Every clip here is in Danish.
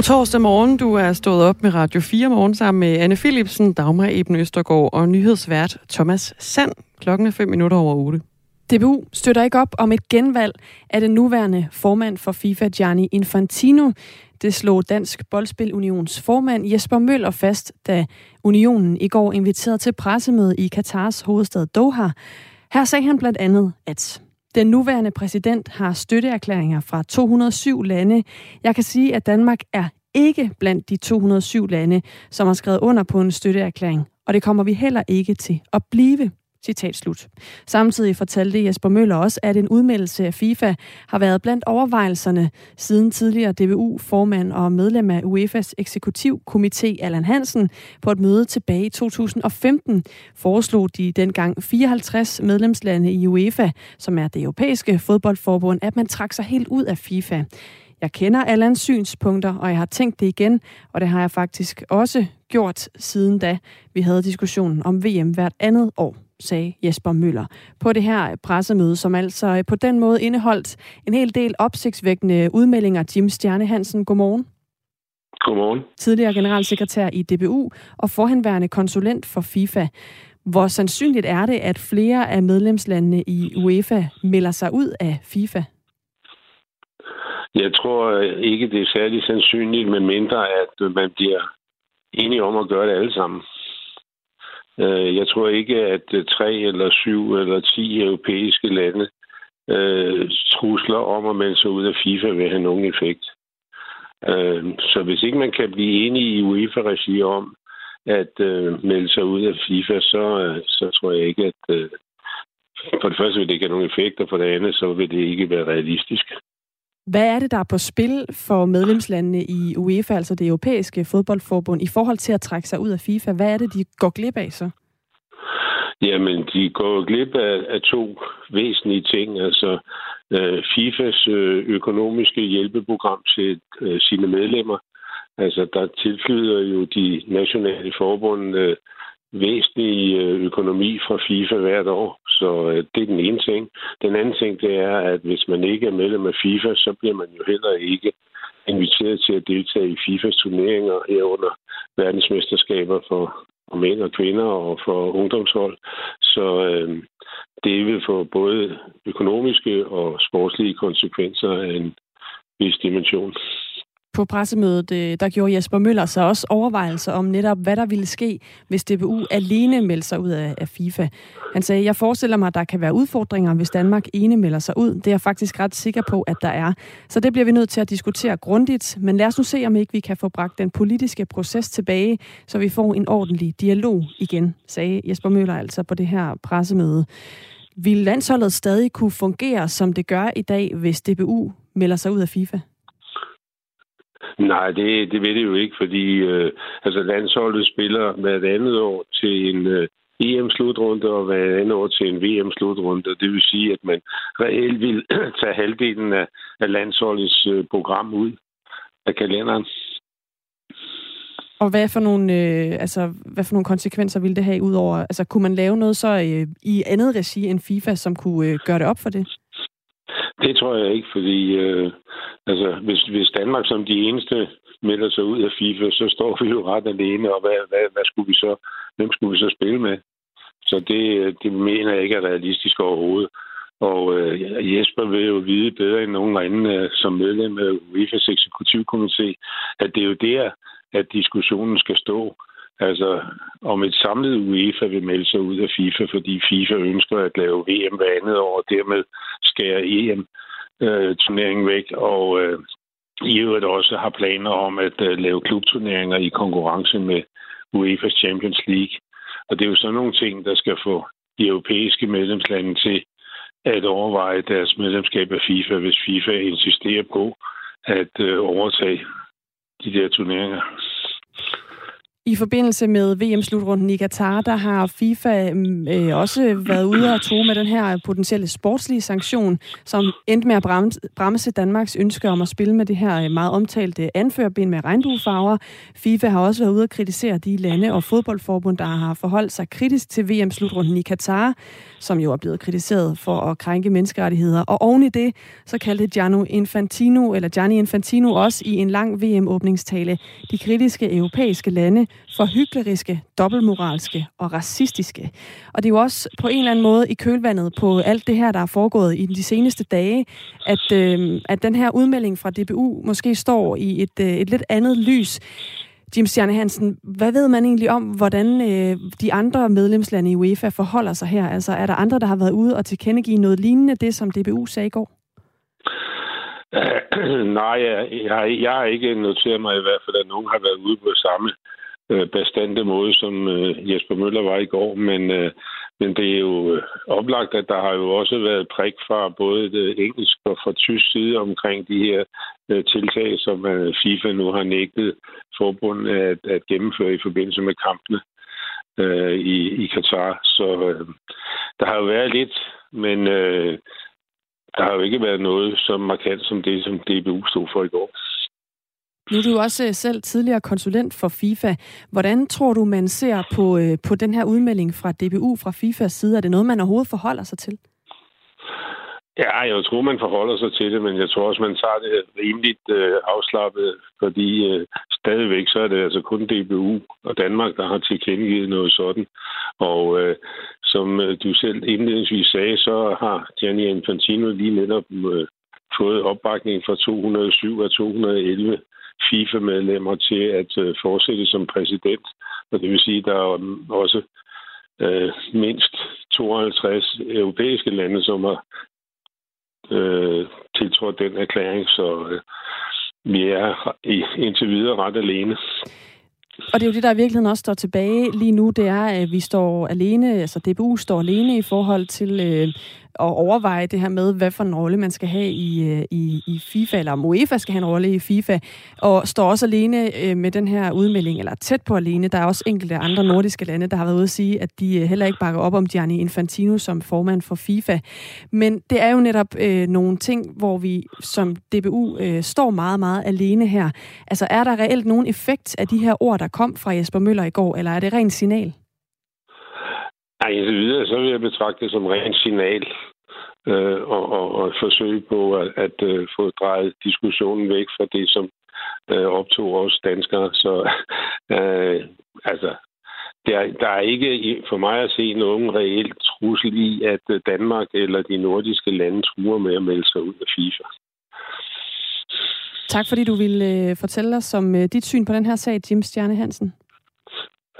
God torsdag morgen. Du er stået op med Radio 4 morgen sammen med Anne Philipsen, Dagmar Eben Østergaard og nyhedsvært Thomas Sand. Klokken er 5 minutter over 8. DBU støtter ikke op om et genvalg af den nuværende formand for FIFA, Gianni Infantino. Det slog Dansk Boldspil Unions formand Jesper Møller fast, da unionen i går inviterede til pressemøde i Katars hovedstad Doha. Her sagde han blandt andet, at den nuværende præsident har støtteerklæringer fra 207 lande. Jeg kan sige, at Danmark er ikke blandt de 207 lande, som har skrevet under på en støtteerklæring, og det kommer vi heller ikke til at blive. Citat slut. Samtidig fortalte Jesper Møller også, at en udmeldelse af FIFA har været blandt overvejelserne siden tidligere DBU-formand og medlem af UEFA's eksekutivkomité Allan Hansen på et møde tilbage i 2015 foreslog de dengang 54 medlemslande i UEFA, som er det europæiske fodboldforbund, at man trak sig helt ud af FIFA. Jeg kender Allans synspunkter, og jeg har tænkt det igen, og det har jeg faktisk også gjort siden da vi havde diskussionen om VM hvert andet år sagde Jesper Møller på det her pressemøde, som altså på den måde indeholdt en hel del opsigtsvækkende udmeldinger. Jim Stjerne Hansen, godmorgen. Godmorgen. Tidligere generalsekretær i DBU og forhenværende konsulent for FIFA. Hvor sandsynligt er det, at flere af medlemslandene i UEFA melder sig ud af FIFA? Jeg tror ikke, det er særlig sandsynligt, men mindre, at man bliver enige om at gøre det alle sammen. Øh, jeg tror ikke, at øh, tre eller syv eller ti europæiske lande øh, trusler om at melde sig ud af FIFA vil have nogen effekt. Øh, så hvis ikke man kan blive enige i UEFA-regi om at øh, melde sig ud af FIFA, så, øh, så tror jeg ikke, at øh, for det første vil det ikke have nogen effekt, og for det andet, så vil det ikke være realistisk. Hvad er det, der er på spil for medlemslandene i UEFA, altså det europæiske fodboldforbund, i forhold til at trække sig ud af FIFA? Hvad er det, de går glip af så? Jamen, de går glip af, af to væsentlige ting. Altså, øh, FIFAs øh, økonomiske hjælpeprogram til øh, sine medlemmer. Altså, der tilflyder jo de nationale forbund øh, væsentlig øh, økonomi fra FIFA hvert år. Så øh, det er den ene ting. Den anden ting, det er, at hvis man ikke er medlem af FIFA, så bliver man jo heller ikke inviteret til at deltage i FIFAs turneringer herunder verdensmesterskaber for for mænd og kvinder og for ungdomshold. Så øh, det vil få både økonomiske og sportslige konsekvenser af en vis dimension. På pressemødet, øh, der gjorde Jesper Møller sig også overvejelser om netop, hvad der ville ske, hvis DBU alene meldte sig ud af, FIFA. Han sagde, jeg forestiller mig, at der kan være udfordringer, hvis Danmark ene melder sig ud. Det er jeg faktisk ret sikker på, at der er. Så det bliver vi nødt til at diskutere grundigt. Men lad os nu se, om ikke vi kan få bragt den politiske proces tilbage, så vi får en ordentlig dialog igen, sagde Jesper Møller altså på det her pressemøde. Vil landsholdet stadig kunne fungere, som det gør i dag, hvis DBU melder sig ud af FIFA? Nej, det, det ved det jo ikke, fordi øh, altså landsholdet spiller hvert andet år til en øh, EM-slutrunde og hvert andet år til en VM-slutrunde. Det vil sige, at man reelt vil tage halvdelen af, af landsholdets øh, program ud af kalenderen. Og hvad for nogle, øh, altså, hvad for nogle konsekvenser ville det have udover? Altså, kunne man lave noget så øh, i andet regi end FIFA, som kunne øh, gøre det op for det? Det tror jeg ikke, fordi øh, altså, hvis, hvis Danmark som de eneste melder sig ud af FIFA, så står vi jo ret alene, og hvad, hvad, hvad skulle vi så, hvem skulle vi så spille med? Så det, øh, det mener jeg ikke er realistisk overhovedet. Og øh, Jesper vil jo vide bedre end nogen anden øh, som medlem af UEFA's eksekutivkomité, at det er jo der, at diskussionen skal stå. Altså, om et samlet UEFA vil melde sig ud af FIFA, fordi FIFA ønsker at lave VM hver andet år, og dermed skære EM-turneringen øh, væk, og øh, i øvrigt også har planer om at øh, lave klubturneringer i konkurrence med UEFA's Champions League. Og det er jo sådan nogle ting, der skal få de europæiske medlemslande til at overveje deres medlemskab af FIFA, hvis FIFA insisterer på at øh, overtage de der turneringer. I forbindelse med VM-slutrunden i Katar, der har FIFA mm, øh, også været ude og tro med den her potentielle sportslige sanktion, som endte med at bremse Danmarks ønske om at spille med det her øh, meget omtalte anførbind med regnbuefarver. FIFA har også været ude og kritisere de lande og fodboldforbund, der har forholdt sig kritisk til VM-slutrunden i Katar, som jo er blevet kritiseret for at krænke menneskerettigheder. Og oven i det, så kaldte Gianni Infantino, eller Gianni Infantino også i en lang VM-åbningstale de kritiske europæiske lande for hykleriske, dobbeltmoralske og racistiske. Og det er jo også på en eller anden måde i kølvandet på alt det her, der er foregået i de seneste dage, at, øh, at den her udmelding fra DBU måske står i et, øh, et lidt andet lys. Jim Stjerne Hansen, hvad ved man egentlig om, hvordan øh, de andre medlemslande i UEFA forholder sig her? Altså, er der andre, der har været ude og tilkendegive noget lignende, det som DBU sagde i går? Nej, jeg, jeg, jeg har ikke noteret mig i hvert fald, at nogen har været ude på samme øh, bestandte måde, som øh, Jesper Møller var i går, men, øh, men det er jo øh, oplagt, at der har jo også været prik fra både det engelske og fra tysk side omkring de her øh, tiltag, som øh, FIFA nu har nægtet forbundet at, at gennemføre i forbindelse med kampene øh, i, i Katar. Så øh, der har jo været lidt, men øh, der har jo ikke været noget så markant som det, som DBU stod for i går. Nu er du også øh, selv tidligere konsulent for FIFA. Hvordan tror du, man ser på, øh, på den her udmelding fra DBU fra FIFAs side? Er det noget, man overhovedet forholder sig til? Ja, jeg tror, man forholder sig til det, men jeg tror også, man tager det rimeligt øh, afslappet, fordi øh, stadigvæk så er det altså kun DBU og Danmark, der har tilkendegivet noget sådan. Og øh, som øh, du selv indledningsvis sagde, så har Gianni Infantino lige netop øh, fået opbakning fra 207 af 211 FIFA-medlemmer til at øh, fortsætte som præsident. Og det vil sige, at der er også øh, mindst 52 europæiske lande, som har øh, tiltrådt den erklæring, så øh, vi er indtil videre ret alene. Og det er jo det, der i virkeligheden også står tilbage lige nu, det er, at vi står alene, altså DBU står alene i forhold til øh, overveje det her med, hvad for en rolle man skal have i, øh, i, i FIFA, eller om UEFA skal have en rolle i FIFA, og står også alene øh, med den her udmelding, eller tæt på alene. Der er også enkelte andre nordiske lande, der har været ude at sige, at de øh, heller ikke bakker op om Gianni Infantino som formand for FIFA. Men det er jo netop øh, nogle ting, hvor vi som DBU øh, står meget, meget alene her. Altså er der reelt nogen effekt af de her ord, der kom fra Jesper Møller i går, eller er det rent signal? Nej, indtil videre, så vil jeg betragte det som rent signal øh, og, og, og forsøge på at, at uh, få drejet diskussionen væk fra det, som uh, optog os danskere. Så uh, altså, der, der er ikke for mig at se nogen reelt trussel i, at Danmark eller de nordiske lande truer med at melde sig ud af FIFA. Tak fordi du ville fortælle os om dit syn på den her sag, Jim Stjerne Hansen.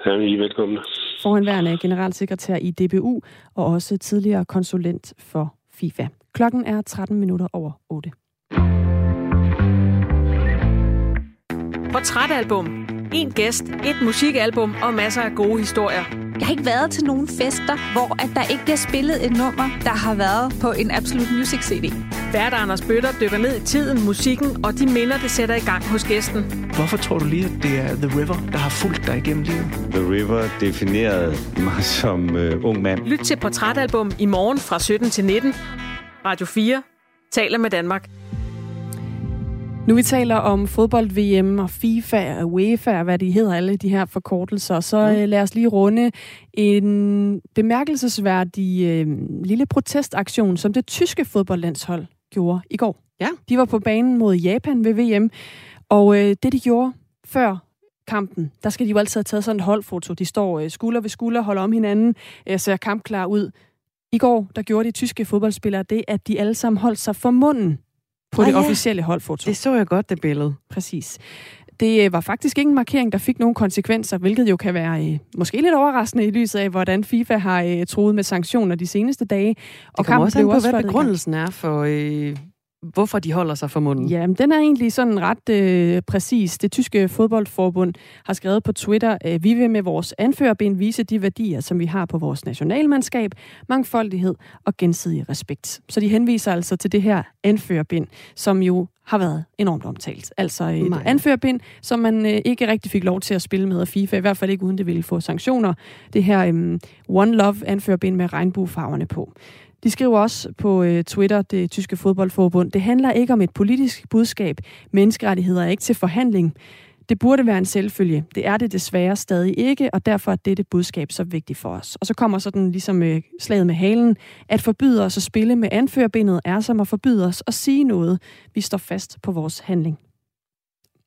Ja, I er velkomne forhenværende generalsekretær i DBU og også tidligere konsulent for FIFA. Klokken er 13 minutter over 8. Portrætalbum. En gæst, et musikalbum og masser af gode historier. Jeg har ikke været til nogen fester, hvor at der ikke bliver spillet et nummer, der har været på en Absolute Music CD. Vært Anders Bøtter dykker ned i tiden, musikken og de minder, det sætter i gang hos gæsten. Hvorfor tror du lige, at det er The River, der har fulgt dig igennem livet? The River definerede mig som uh, ung mand. Lyt til Portrætalbum i morgen fra 17 til 19. Radio 4 taler med Danmark. Nu vi taler om fodbold-VM og FIFA og UEFA og hvad de hedder, alle de her forkortelser, så mm. øh, lad os lige runde en bemærkelsesværdig øh, lille protestaktion, som det tyske fodboldlandshold gjorde i går. Ja. De var på banen mod Japan ved VM, og øh, det de gjorde før kampen, der skal de jo altid have taget sådan et holdfoto. De står øh, skulder ved skulder, holder om hinanden, øh, ser kampklar ud. I går, der gjorde de tyske fodboldspillere det, at de alle sammen holdt sig for munden på ah, det ja. officielle holdfoto. Det så jeg godt, det billede. Præcis. Det øh, var faktisk ingen markering, der fik nogen konsekvenser, hvilket jo kan være øh, måske lidt overraskende i lyset af, hvordan FIFA har øh, troet med sanktioner de seneste dage. Og det kommer også an på, også hvad begrundelsen er for, øh, hvorfor de holder sig for munden. Ja, den er egentlig sådan ret øh, præcis. Det tyske fodboldforbund har skrevet på Twitter, at vi vil med vores anførerbind vise de værdier, som vi har på vores nationalmandskab, mangfoldighed og gensidig respekt. Så de henviser altså til det her anførerbind, som jo har været enormt omtalt. Altså et Nej. anførbind, som man øh, ikke rigtig fik lov til at spille med af FIFA, i hvert fald ikke uden det ville få sanktioner. Det her øh, One Love anførbind med regnbuefarverne på. De skriver også på øh, Twitter, det tyske fodboldforbund, det handler ikke om et politisk budskab. Menneskerettigheder er ikke til forhandling. Det burde være en selvfølge. Det er det desværre stadig ikke, og derfor er dette budskab så vigtigt for os. Og så kommer sådan ligesom øh, slaget med halen. At forbyde os at spille med anførbindet er som at forbyde os at sige noget. Vi står fast på vores handling.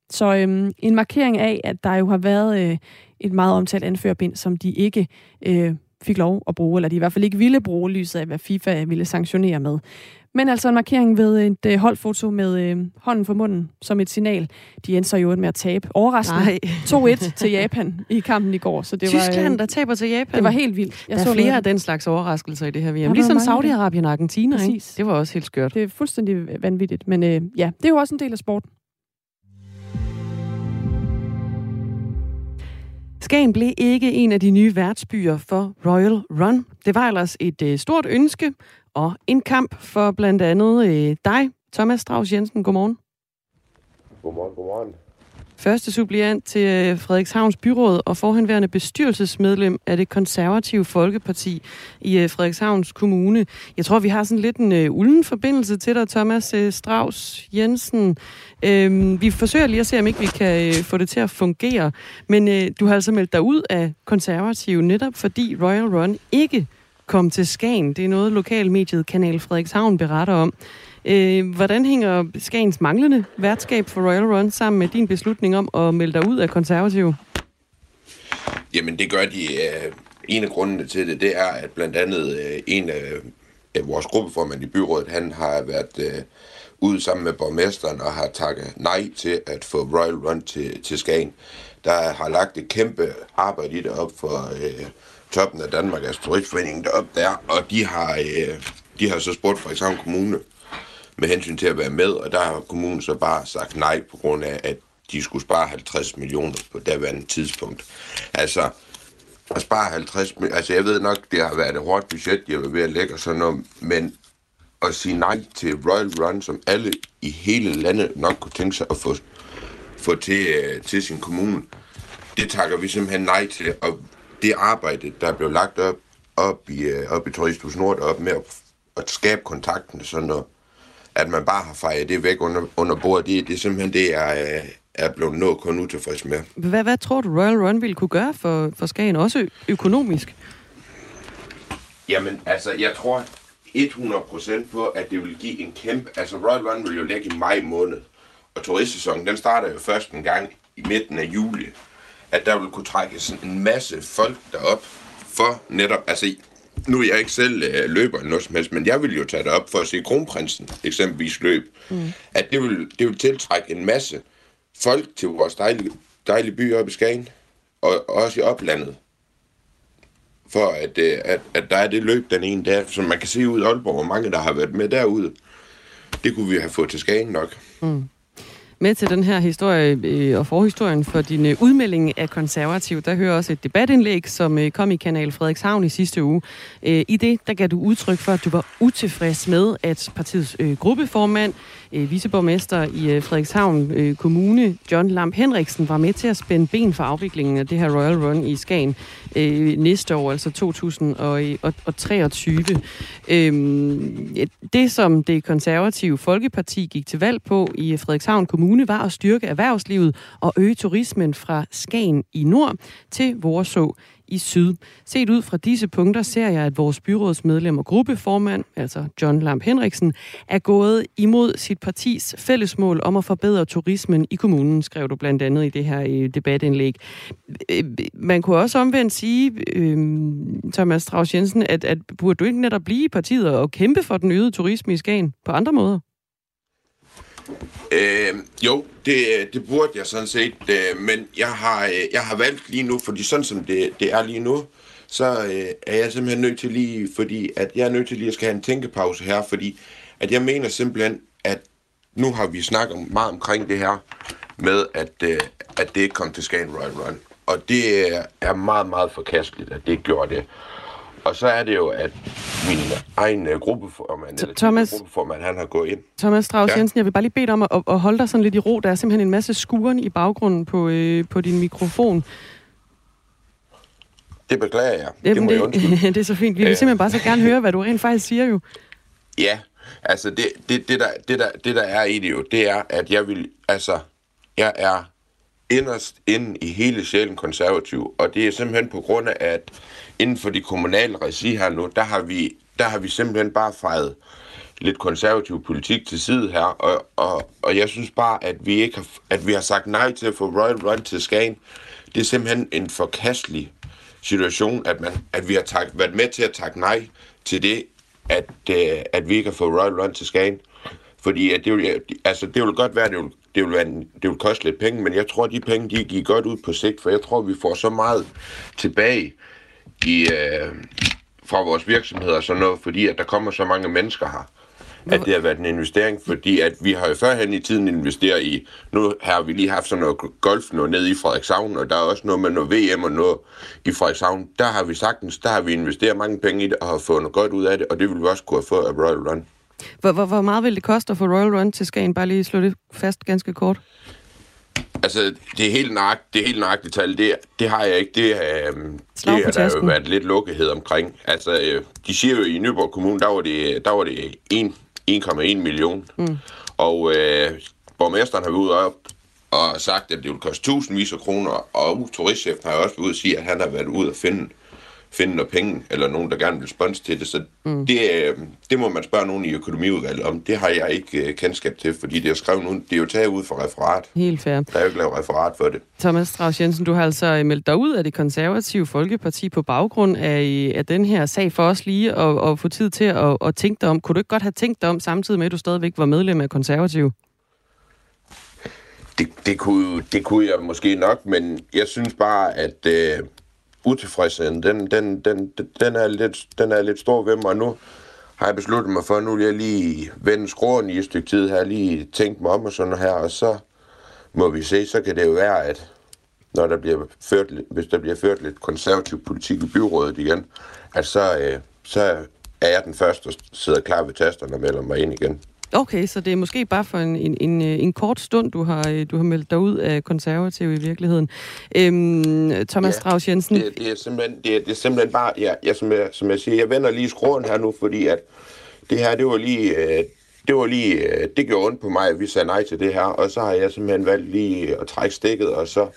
Så øhm, en markering af, at der jo har været øh, et meget omtalt anførbind, som de ikke øh, fik lov at bruge, eller de i hvert fald ikke ville bruge lyset af, hvad FIFA ville sanktionere med. Men altså en markering ved et øh, holdfoto med øh, hånden for munden som et signal. De endte så jo med at tabe overraskende 2-1 til Japan i kampen i går. Så det Tyskland, var, øh, der taber til Japan. Det var helt vildt. Jeg der er så flere noget. af den slags overraskelser i det her VM. Ligesom Saudi-Arabien og Argentina. Ikke? Det var også helt skørt. Det er fuldstændig vanvittigt. Men øh, ja, det er jo også en del af sporten. Skagen blev ikke en af de nye værtsbyer for Royal Run. Det var ellers et øh, stort ønske og en kamp for blandt andet øh, dig, Thomas Strauss Jensen. Godmorgen. Godmorgen, godmorgen. Første suppliant til øh, Frederikshavns byråd og forhenværende bestyrelsesmedlem af det konservative Folkeparti i øh, Frederikshavns Kommune. Jeg tror, vi har sådan lidt en uh, ulden forbindelse til dig, Thomas uh, Strauss Jensen. Uh, vi forsøger lige at se, om ikke vi kan uh, få det til at fungere. Men uh, du har altså meldt dig ud af konservative netop fordi Royal Run ikke kom til Skagen. Det er noget, lokalmediet Kanal Frederikshavn beretter om. Øh, hvordan hænger Skagens manglende værtskab for Royal Run sammen med din beslutning om at melde dig ud af konservativ? Jamen, det gør de. Øh, en af grundene til det, det er, at blandt andet øh, en af, øh, vores gruppeformand i byrådet, han har været øh, ude sammen med borgmesteren og har takket nej til at få Royal Run til, til Skagen. Der har lagt et kæmpe arbejde i det op for øh, toppen af Danmark, altså turistforeningen deroppe der, og de har, øh, de har så spurgt Frederikshavn Kommune med hensyn til at være med, og der har kommunen så bare sagt nej på grund af, at de skulle spare 50 millioner på daværende tidspunkt. Altså, at spare 50 millioner, altså jeg ved nok, det har været et hårdt budget, de har været ved at lægge sådan noget, men at sige nej til Royal Run, som alle i hele landet nok kunne tænke sig at få, få til, øh, til sin kommune, det takker vi simpelthen nej til, og det arbejde, der blev lagt op, op i, øh, op i Turisthus Nord, op med at, at skabe kontakten, sådan noget, at man bare har fejret det væk under, under bordet, det, det er simpelthen det, jeg øh, er blevet nået kun utilfreds med. Hvad, hvad tror du, Royal Run ville kunne gøre for, for Skagen, også økonomisk? Jamen, altså, jeg tror 100% på, at det vil give en kæmpe... Altså, Royal Run vil jo ligge i maj måned, og turistsæsonen, den starter jo først en gang i midten af juli at der vil kunne trækkes en masse folk derop for netop, altså nu er jeg ikke selv øh, løber eller noget som helst, men jeg vil jo tage det op for at se kronprinsen eksempelvis løb, mm. at det vil, det vil tiltrække en masse folk til vores dejlige, dejlige by oppe i Skagen, og, og også i oplandet, for at, øh, at, at der er det løb den ene der, som man kan se ud i Aalborg, hvor mange der har været med derude. Det kunne vi have fået til Skagen nok. Mm med til den her historie øh, og forhistorien for din øh, udmelding af konservativ. Der hører også et debatindlæg, som øh, kom i Kanal Frederikshavn i sidste uge. Øh, I det, der gav du udtryk for, at du var utilfreds med, at partiets øh, gruppeformand, øh, viceborgmester i øh, Frederikshavn øh, Kommune, John Lamp Henriksen, var med til at spænde ben for afviklingen af det her Royal Run i Skagen øh, næste år, altså 2023. Øh, øhm, det, som det konservative Folkeparti gik til valg på i Frederikshavn Kommune, var at styrke erhvervslivet og øge turismen fra Skagen i nord til Vorså i syd. Set ud fra disse punkter ser jeg, at vores byrådsmedlem og gruppeformand, altså John Lamp Henriksen, er gået imod sit partis fællesmål om at forbedre turismen i kommunen, skrev du blandt andet i det her øh, debatindlæg. Øh, øh, man kunne også omvendt sige, øh, Thomas Strauss Jensen, at, at burde du ikke netop blive i partiet og kæmpe for den øgede turisme i Skagen på andre måder? Øh, jo, det, det burde jeg sådan set, øh, men jeg har, øh, jeg har valgt lige nu, fordi sådan som det, det er lige nu, så øh, er jeg simpelthen nødt til lige, fordi at jeg er nødt til lige at skal have en tænkepause her, fordi at jeg mener simpelthen, at nu har vi snakket meget omkring det her med, at, øh, at det ikke kom til Skagen Royal Run. Og det er meget, meget forkasteligt, at det ikke gjorde det og så er det jo, at min egen uh, gruppeformand, T- Thomas, gruppeformand, han har gået ind. Thomas Strauss ja. Jensen, jeg vil bare lige bede dig om at, at holde dig sådan lidt i ro. Der er simpelthen en masse skuren i baggrunden på, øh, på din mikrofon. Det beklager jeg. Jamen, det, må det, jeg det er så fint. Vi vil simpelthen bare så gerne høre, hvad du rent faktisk siger jo. Ja, altså det, det, det, der, det, der, det der er i det jo, det er, at jeg vil, altså, jeg er inderst inde i hele sjælen konservativ, og det er simpelthen på grund af, at inden for de kommunale regi her nu, der har vi, der har vi simpelthen bare fejret lidt konservativ politik til side her, og, og, og jeg synes bare, at vi ikke har, at vi har sagt nej til at få Royal Run til Skagen. Det er simpelthen en forkastelig situation, at, man, at vi har tak, været med til at takke nej til det, at, øh, at vi ikke har fået Royal Run til Skagen. Fordi at det, vil, altså, det vil godt være, at det vil, det, vil være en, det vil koste lidt penge, men jeg tror, at de penge de giver godt ud på sigt, for jeg tror, vi får så meget tilbage i, øh, fra vores virksomheder og sådan noget, fordi at der kommer så mange mennesker her at det har været en investering, fordi at vi har jo førhen i tiden investeret i, nu har vi lige haft sådan noget golf noget nede i Frederikshavn, og der er også noget med noget VM og noget i Frederikshavn. Der har vi sagtens, der har vi investeret mange penge i det, og har fået noget godt ud af det, og det vil vi også kunne have fået af Royal Run. Hvor, hvor, hvor meget vil det koste at få Royal Run til Skagen? Bare lige slå det fast ganske kort. Altså, det er helt nøjagtigt, det er helt nøjagtigt tal. Det, det har jeg ikke. Det, øh, det har der jo været lidt lukkethed omkring. Altså, øh, de siger jo i Nyborg Kommune, der var det, der var det 1,1 million. Mm. Og øh, borgmesteren har været ude op og sagt, at det vil koste tusindvis af kroner, og turistchefen har også været ude og sige, at han har været ude og finde finde noget penge, eller nogen, der gerne vil sponse til det. Så mm. det, øh, det må man spørge nogen i økonomiudvalget om. Det har jeg ikke uh, kendskab til, fordi det er skrevet nu, det er jo taget ud fra referat. Helt fair. Der er jo ikke lavet referat for det. Thomas Strauss Jensen, du har altså øh, meldt dig ud af det konservative Folkeparti på baggrund af, af den her sag for os lige at, at få tid til at, at tænke dig om. Kunne du ikke godt have tænkt dig om, samtidig med, at du stadigvæk var medlem af konservativ? Det, det, kunne, det kunne jeg måske nok, men jeg synes bare, at øh, utilfredsheden, den, den, den, den, er lidt, den er lidt stor ved mig, og nu har jeg besluttet mig for, at nu vil jeg lige vende skråen i et stykke tid her, lige tænkt mig om og sådan her, og så må vi se, så kan det jo være, at når der bliver ført, hvis der bliver ført lidt konservativ politik i byrådet igen, at så, øh, så er jeg den første, der sidder klar ved tasterne og melder mig ind igen. Okay, så det er måske bare for en, en, en, en kort stund, du har, øh, du har meldt dig ud af konservativ i virkeligheden. Øhm, Thomas ja, Strauss Jensen? Det, det, er simpelthen, det, er, det er simpelthen bare, ja, ja, som, jeg, som jeg siger, jeg vender lige skråen her nu, fordi at det her, det var lige, øh, det var lige, øh, det gjorde ondt på mig, at vi sagde nej til det her, og så har jeg simpelthen valgt lige at trække stikket, og så,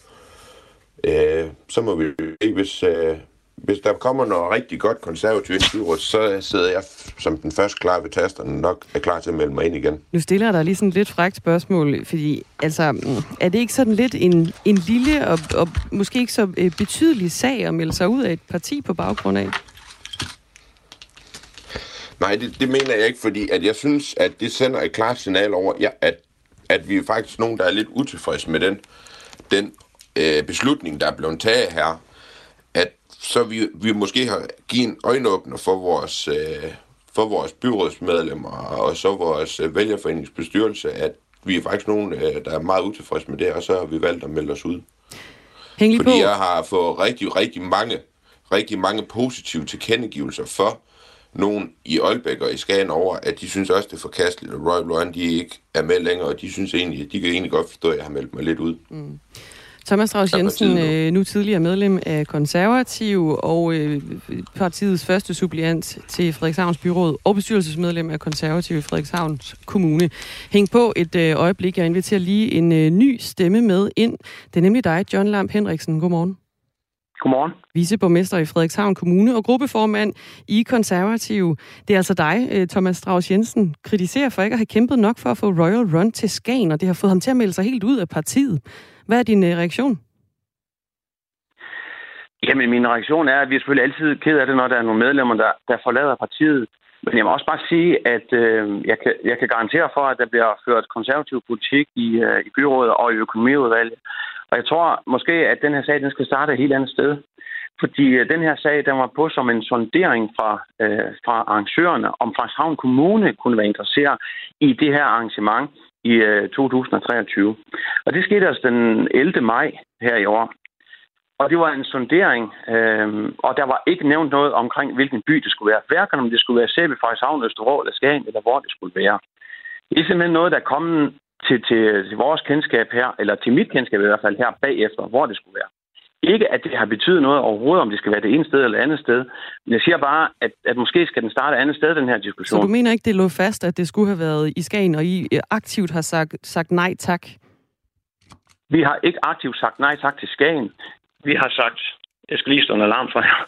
øh, så må vi ikke, hvis, øh, hvis der kommer noget rigtig godt konservativt i så sidder jeg som den første klar ved tasterne nok er klar til at melde mig ind igen. Nu stiller jeg dig lige sådan lidt frækt spørgsmål, fordi altså, mm, er det ikke sådan lidt en, en lille og, og måske ikke så øh, betydelig sag at melde sig ud af et parti på baggrund af? Nej, det, det mener jeg ikke, fordi at jeg synes, at det sender et klart signal over, ja, at, at vi er faktisk nogen, der er lidt utilfredse med den, den øh, beslutning, der er blevet taget her så vi, vi måske har givet en øjenåbner for vores, øh, for vores byrådsmedlemmer og så vores øh, vælgerforeningsbestyrelse, at vi er faktisk nogen, øh, der er meget utilfredse med det, og så har vi valgt at melde os ud. Hæng Fordi på. jeg har fået rigtig, rigtig mange, rigtig mange positive tilkendegivelser for nogen i Aalbæk og i Skagen over, at de synes også, det er forkasteligt, at Royal Run, de ikke er med længere, og de synes egentlig, de kan egentlig godt forstå, at jeg har meldt mig lidt ud. Mm. Thomas Strauss Jensen, øh, nu tidligere medlem af Konservativ og øh, partiets første suppliant til Frederikshavns Byråd og bestyrelsesmedlem af Konservativ i Frederikshavns Kommune. Hæng på et øh, øjeblik. Jeg inviterer lige en ny stemme med ind. Det er nemlig dig, John Lamp Henriksen. Godmorgen. Godmorgen. Viceborgmester i Frederikshavn Kommune og gruppeformand i Konservativ. Det er altså dig, Thomas Strauss Jensen, kritiserer for ikke at have kæmpet nok for at få Royal Run til Skagen, og det har fået ham til at melde sig helt ud af partiet. Hvad er din øh, reaktion? Jamen, min reaktion er, at vi er selvfølgelig altid ked af det, når der er nogle medlemmer, der, der forlader partiet. Men jeg må også bare sige, at øh, jeg, kan, jeg kan garantere for, at der bliver ført konservativ politik i, øh, i byrådet og i økonomiudvalget. Og jeg tror måske, at den her sag den skal starte et helt andet sted. Fordi øh, den her sag, den var på som en sondering fra, øh, fra arrangørerne, om Frederikshavn Kommune kunne være interesseret i det her arrangement i øh, 2023. Og det skete altså den 11. maj her i år. og det var en sondering, øh, og der var ikke nævnt noget omkring, hvilken by det skulle være. Hverken om det skulle være Sæbe, Frederikshavn, Østervrå eller Skagen, eller hvor det skulle være. Det er simpelthen noget, der er kommet til, til, til vores kendskab her, eller til mit kendskab i hvert fald her bagefter, hvor det skulle være. Ikke, at det har betydet noget overhovedet, om det skal være det ene sted eller det andet sted. Men jeg siger bare, at, at måske skal den starte et andet sted, den her diskussion. Så du mener ikke, det lå fast, at det skulle have været i Skagen, og I aktivt har sagt, sagt nej tak? Vi har ikke aktivt sagt nej tak til Skagen. Vi har sagt, jeg skal lige stå en alarm for jer.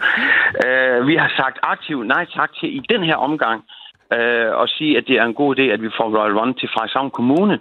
Uh, vi har sagt aktivt nej tak til i den her omgang uh, og sige, at det er en god idé, at vi får Royal Run til Frederikshavn Kommune.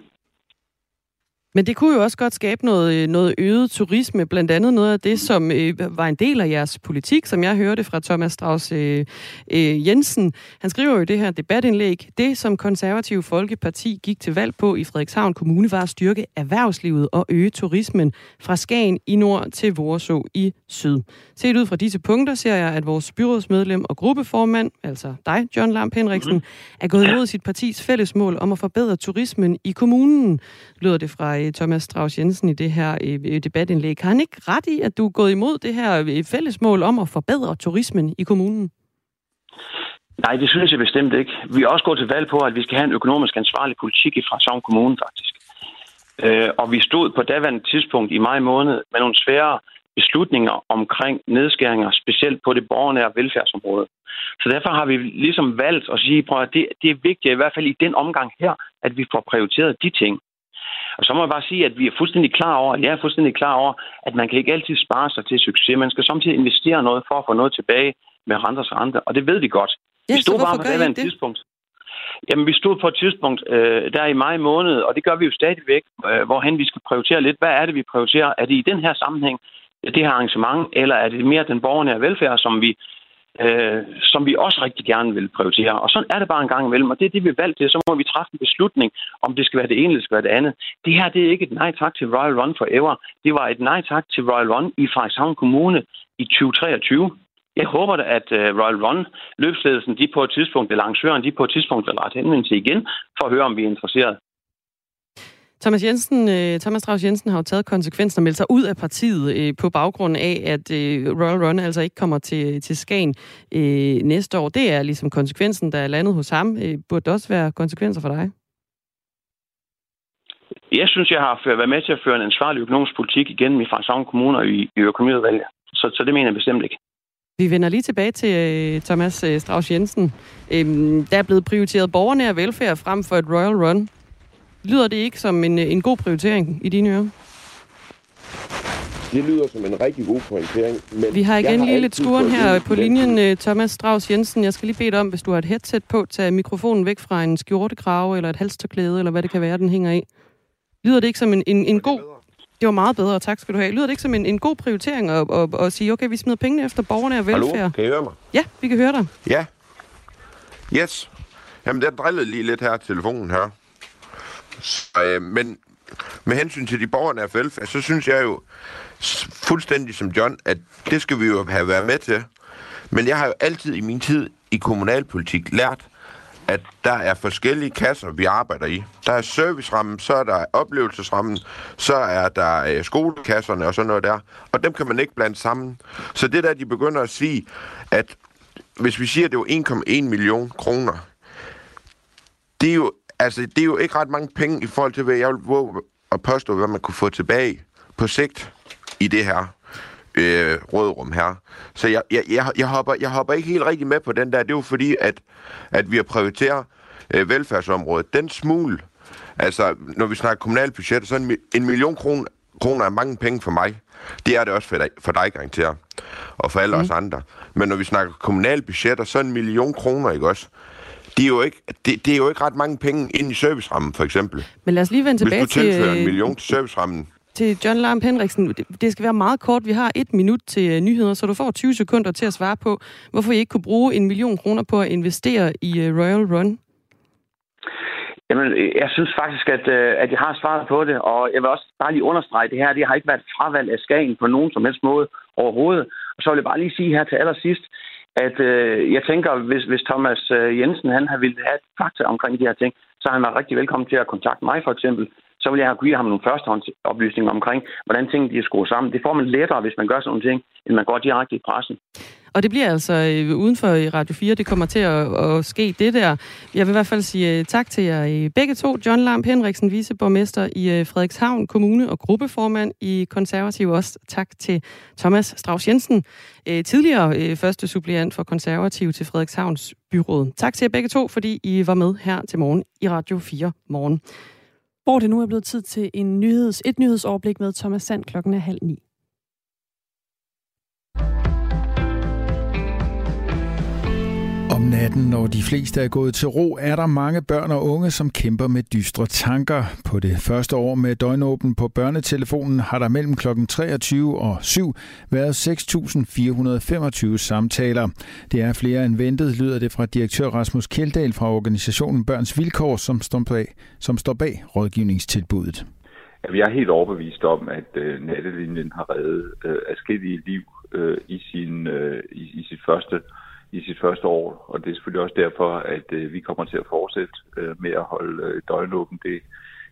Men det kunne jo også godt skabe noget, øh, noget øget turisme, blandt andet noget af det, som øh, var en del af jeres politik, som jeg hørte fra Thomas Strauss øh, øh, Jensen. Han skriver jo i det her debatindlæg, det som konservativ Folkeparti gik til valg på i Frederikshavn Kommune, var at styrke erhvervslivet og øge turismen fra Skagen i nord til Voreså i syd. Set ud fra disse punkter ser jeg, at vores byrådsmedlem og gruppeformand, altså dig, John Lamp Henriksen, mm-hmm. er gået imod sit partis fællesmål om at forbedre turismen i kommunen, lyder det fra øh, Thomas Strauss Jensen i det her øh, øh, debatindlæg. Har han ikke ret i, at du er gået imod det her øh, fællesmål om at forbedre turismen i kommunen? Nej, det synes jeg bestemt ikke. Vi er også gået til valg på, at vi skal have en økonomisk ansvarlig politik i Frederikshavn Kommune, faktisk. Øh, og vi stod på daværende tidspunkt i maj måned med nogle svære beslutninger omkring nedskæringer, specielt på det borgernære velfærdsområde. Så derfor har vi ligesom valgt at sige, at det, det er vigtigt, i hvert fald i den omgang her, at vi får prioriteret de ting. Og så må jeg bare sige, at vi er fuldstændig klar over, at jeg er fuldstændig klar over, at man kan ikke altid spare sig til succes. Man skal samtidig investere noget for at få noget tilbage med renters rente, og det ved vi godt. Ja, vi stod bare på det tidspunkt. Jamen, vi stod på et tidspunkt øh, der i maj måned, og det gør vi jo stadigvæk, øh, hvorhen vi skal prioritere lidt. Hvad er det, vi prioriterer? Er det i den her sammenhæng, det her arrangement, eller er det mere den borgernære velfærd, som vi, øh, som vi også rigtig gerne vil prioritere. Og sådan er det bare en gang imellem, og det er det, vi valgte til. Så må vi træffe en beslutning, om det skal være det ene eller det skal være det andet. Det her, det er ikke et nej tak til Royal Run Forever. Det var et nej tak til Royal Run i Frederikshavn Kommune i 2023. Jeg håber da, at øh, Royal Run, løbsledelsen, de på et tidspunkt, eller arrangøren, de på et tidspunkt vil rette henvendelse igen, for at høre, om vi er interesseret. Thomas Jensen, øh, Thomas Strauss Jensen har jo taget konsekvensen og meldt sig ud af partiet øh, på baggrund af, at øh, Royal Run altså ikke kommer til, til Skagen øh, næste år. Det er ligesom konsekvensen, der er landet hos ham. Øh, burde det også være konsekvenser for dig? Jeg synes, jeg har været med til at føre en ansvarlig økonomisk politik igennem i Frederikshavn Kommune og i, i økonomiudvalget. Så, så det mener jeg bestemt ikke. Vi vender lige tilbage til øh, Thomas øh, Strauss Jensen. Øhm, der er blevet prioriteret borgernær velfærd frem for et Royal Run. Lyder det ikke som en, en god prioritering i dine ører? Det lyder som en rigtig god prioritering. Men Vi har igen lige lidt skuren her på linjen, øh, Thomas Strauss Jensen. Jeg skal lige bede dig om, hvis du har et headset på, tage mikrofonen væk fra en skjortekrave eller et halstørklæde, eller hvad det kan være, den hænger i. Lyder det ikke som en, en, en god... Det var meget bedre, tak skal du have. Lyder det ikke som en, en god prioritering at, at, at sige, okay, vi smider pengene efter borgerne og velfærd? Hallo, kan I høre mig? Ja, vi kan høre dig. Ja. Yes. Jamen, der drillede lige lidt her telefonen her. Så, øh, men med hensyn til de borgerne velfærd, så synes jeg jo fuldstændig som John, at det skal vi jo have været med til. Men jeg har jo altid i min tid i kommunalpolitik lært, at der er forskellige kasser, vi arbejder i. Der er servicerammen, så er der oplevelsesrammen, så er der øh, skolekasserne og sådan noget der. Og dem kan man ikke blande sammen. Så det der, de begynder at sige, at hvis vi siger, at det var 1,1 million kroner, det er jo altså, det er jo ikke ret mange penge i forhold til, hvad jeg vil våge at påstå, hvad man kunne få tilbage på sigt i det her øh, rådrum her. Så jeg, jeg, jeg, jeg, hopper, jeg hopper ikke helt rigtig med på den der. Det er jo fordi, at, at vi har prioriteret øh, velfærdsområdet. Den smule, altså når vi snakker kommunalbudget, så en, en million kroner, kroner er mange penge for mig. Det er det også for dig, for dig garanteret. Og for alle mm. os andre. Men når vi snakker kommunalbudgetter, så en million kroner, ikke også? Det er jo ikke, det, det er jo ikke ret mange penge ind i servicerammen, for eksempel. Men lad os lige vende tilbage til... Hvis du tilfører en million til servicerammen. Til John Lamp Henriksen. Det skal være meget kort. Vi har et minut til øh, nyheder, så du får 20 sekunder til at svare på, hvorfor I ikke kunne bruge en million kroner på at investere i øh, Royal Run. Jamen, jeg synes faktisk, at, øh, at jeg har svaret på det, og jeg vil også bare lige understrege det her. Det har ikke været fravalg af Skagen på nogen som helst måde overhovedet. Og så vil jeg bare lige sige her til allersidst, at øh, jeg tænker, hvis, hvis Thomas øh, Jensen han har ville have fakta omkring de her ting, så er han rigtig velkommen til at kontakte mig for eksempel. Så så vil jeg have givet ham nogle førstehåndsoplysninger omkring, hvordan tingene de er skruet sammen. Det får man lettere, hvis man gør sådan nogle ting, end man går direkte i pressen. Og det bliver altså øh, uden for Radio 4, det kommer til at, at ske det der. Jeg vil i hvert fald sige øh, tak til jer øh, begge to. John Lamp Henriksen, viceborgmester i øh, Frederikshavn Kommune og gruppeformand i Konservativ. Også tak til Thomas Strauss Jensen, øh, tidligere øh, første suppleant for Konservativ til Frederikshavns byråd. Tak til jer begge to, fordi I var med her til morgen i Radio 4 morgen. Hvor det nu er blevet tid til en nyheds, et nyhedsoverblik med Thomas Sand klokken er halv ni. Om natten, når de fleste er gået til ro, er der mange børn og unge, som kæmper med dystre tanker. På det første år med døgnåben på børnetelefonen har der mellem kl. 23 og 7 været 6.425 samtaler. Det er flere end ventet, lyder det fra direktør Rasmus Kjeldahl fra organisationen Børns Vilkår, som står bag, som står bag rådgivningstilbuddet. Vi er helt overbevist om, at øh, nattelinjen har reddet øh, afskillige liv øh, i, sin, øh, i, i sit første i sit første år, og det er selvfølgelig også derfor, at øh, vi kommer til at fortsætte øh, med at holde øh, døgnåben. Det,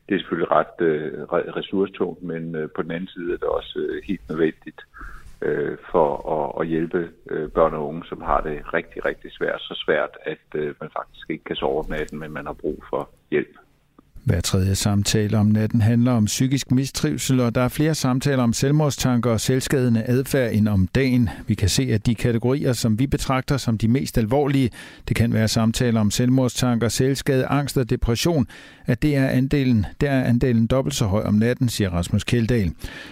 det er selvfølgelig ret øh, ressourcetungt, men øh, på den anden side er det også øh, helt nødvendigt øh, for at, at hjælpe øh, børn og unge, som har det rigtig, rigtig svært. Så svært, at øh, man faktisk ikke kan sove om natten, men man har brug for hjælp. Hver tredje samtale om natten handler om psykisk mistrivsel, og der er flere samtaler om selvmordstanker og selvskadende adfærd end om dagen. Vi kan se, at de kategorier, som vi betragter som de mest alvorlige, det kan være samtaler om selvmordstanker, selvskade, angst og depression, at det er andelen, der er andelen dobbelt så høj om natten, siger Rasmus Kjeldahl.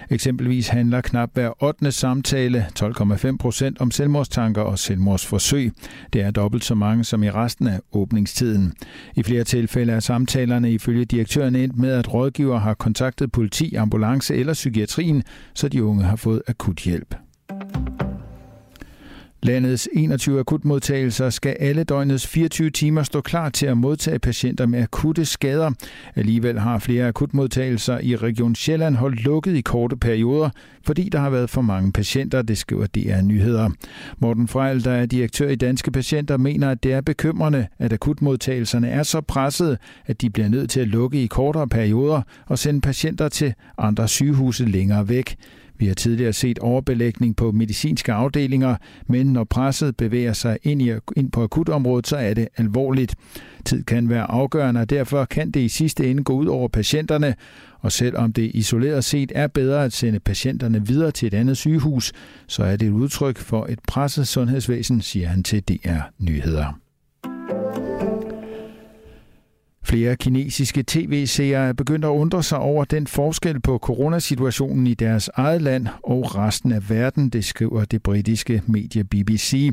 Eksempelvis handler knap hver 8. samtale, 12,5 procent, om selvmordstanker og selvmordsforsøg. Det er dobbelt så mange som i resten af åbningstiden. I flere tilfælde er samtalerne ifølge direktøren endt med, at rådgiver har kontaktet politi, ambulance eller psykiatrien, så de unge har fået akut hjælp. Landets 21 akutmodtagelser skal alle døgnets 24 timer stå klar til at modtage patienter med akutte skader. Alligevel har flere akutmodtagelser i Region Sjælland holdt lukket i korte perioder, fordi der har været for mange patienter, det skriver DR Nyheder. Morten Frejl, der er direktør i Danske Patienter, mener, at det er bekymrende, at akutmodtagelserne er så presset, at de bliver nødt til at lukke i kortere perioder og sende patienter til andre sygehuse længere væk. Vi har tidligere set overbelægning på medicinske afdelinger, men når presset bevæger sig ind, i, ind på akutområdet, så er det alvorligt. Tid kan være afgørende, og derfor kan det i sidste ende gå ud over patienterne. Og selvom det isoleret set er bedre at sende patienterne videre til et andet sygehus, så er det et udtryk for et presset sundhedsvæsen, siger han til DR Nyheder. Flere kinesiske tv-seere er begyndt at undre sig over den forskel på coronasituationen i deres eget land og resten af verden, det skriver det britiske medie BBC.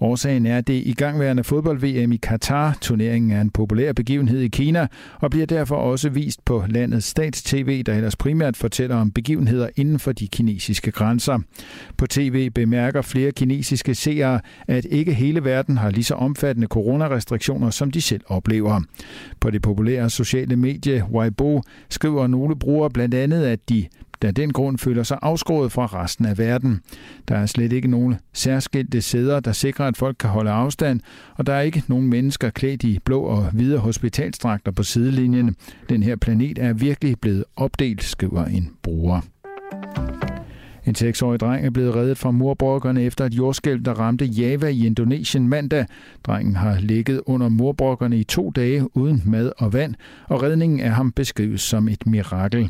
Årsagen er det igangværende fodbold-VM i Katar. Turneringen er en populær begivenhed i Kina og bliver derfor også vist på landets stats-tv, der ellers primært fortæller om begivenheder inden for de kinesiske grænser. På tv bemærker flere kinesiske seere, at ikke hele verden har lige så omfattende coronarestriktioner, som de selv oplever. På det populære sociale medie Weibo skriver nogle brugere blandt andet, at de af den grund føler sig afskåret fra resten af verden. Der er slet ikke nogen særskilte sæder, der sikrer, at folk kan holde afstand, og der er ikke nogen mennesker klædt i blå og hvide hospitalstragter på sidelinjen. Den her planet er virkelig blevet opdelt, skriver en bruger. En seksårig dreng er blevet reddet fra murbrokkerne efter et jordskælv, der ramte Java i Indonesien mandag. Drengen har ligget under murbrokkerne i to dage uden mad og vand, og redningen af ham beskrives som et mirakel.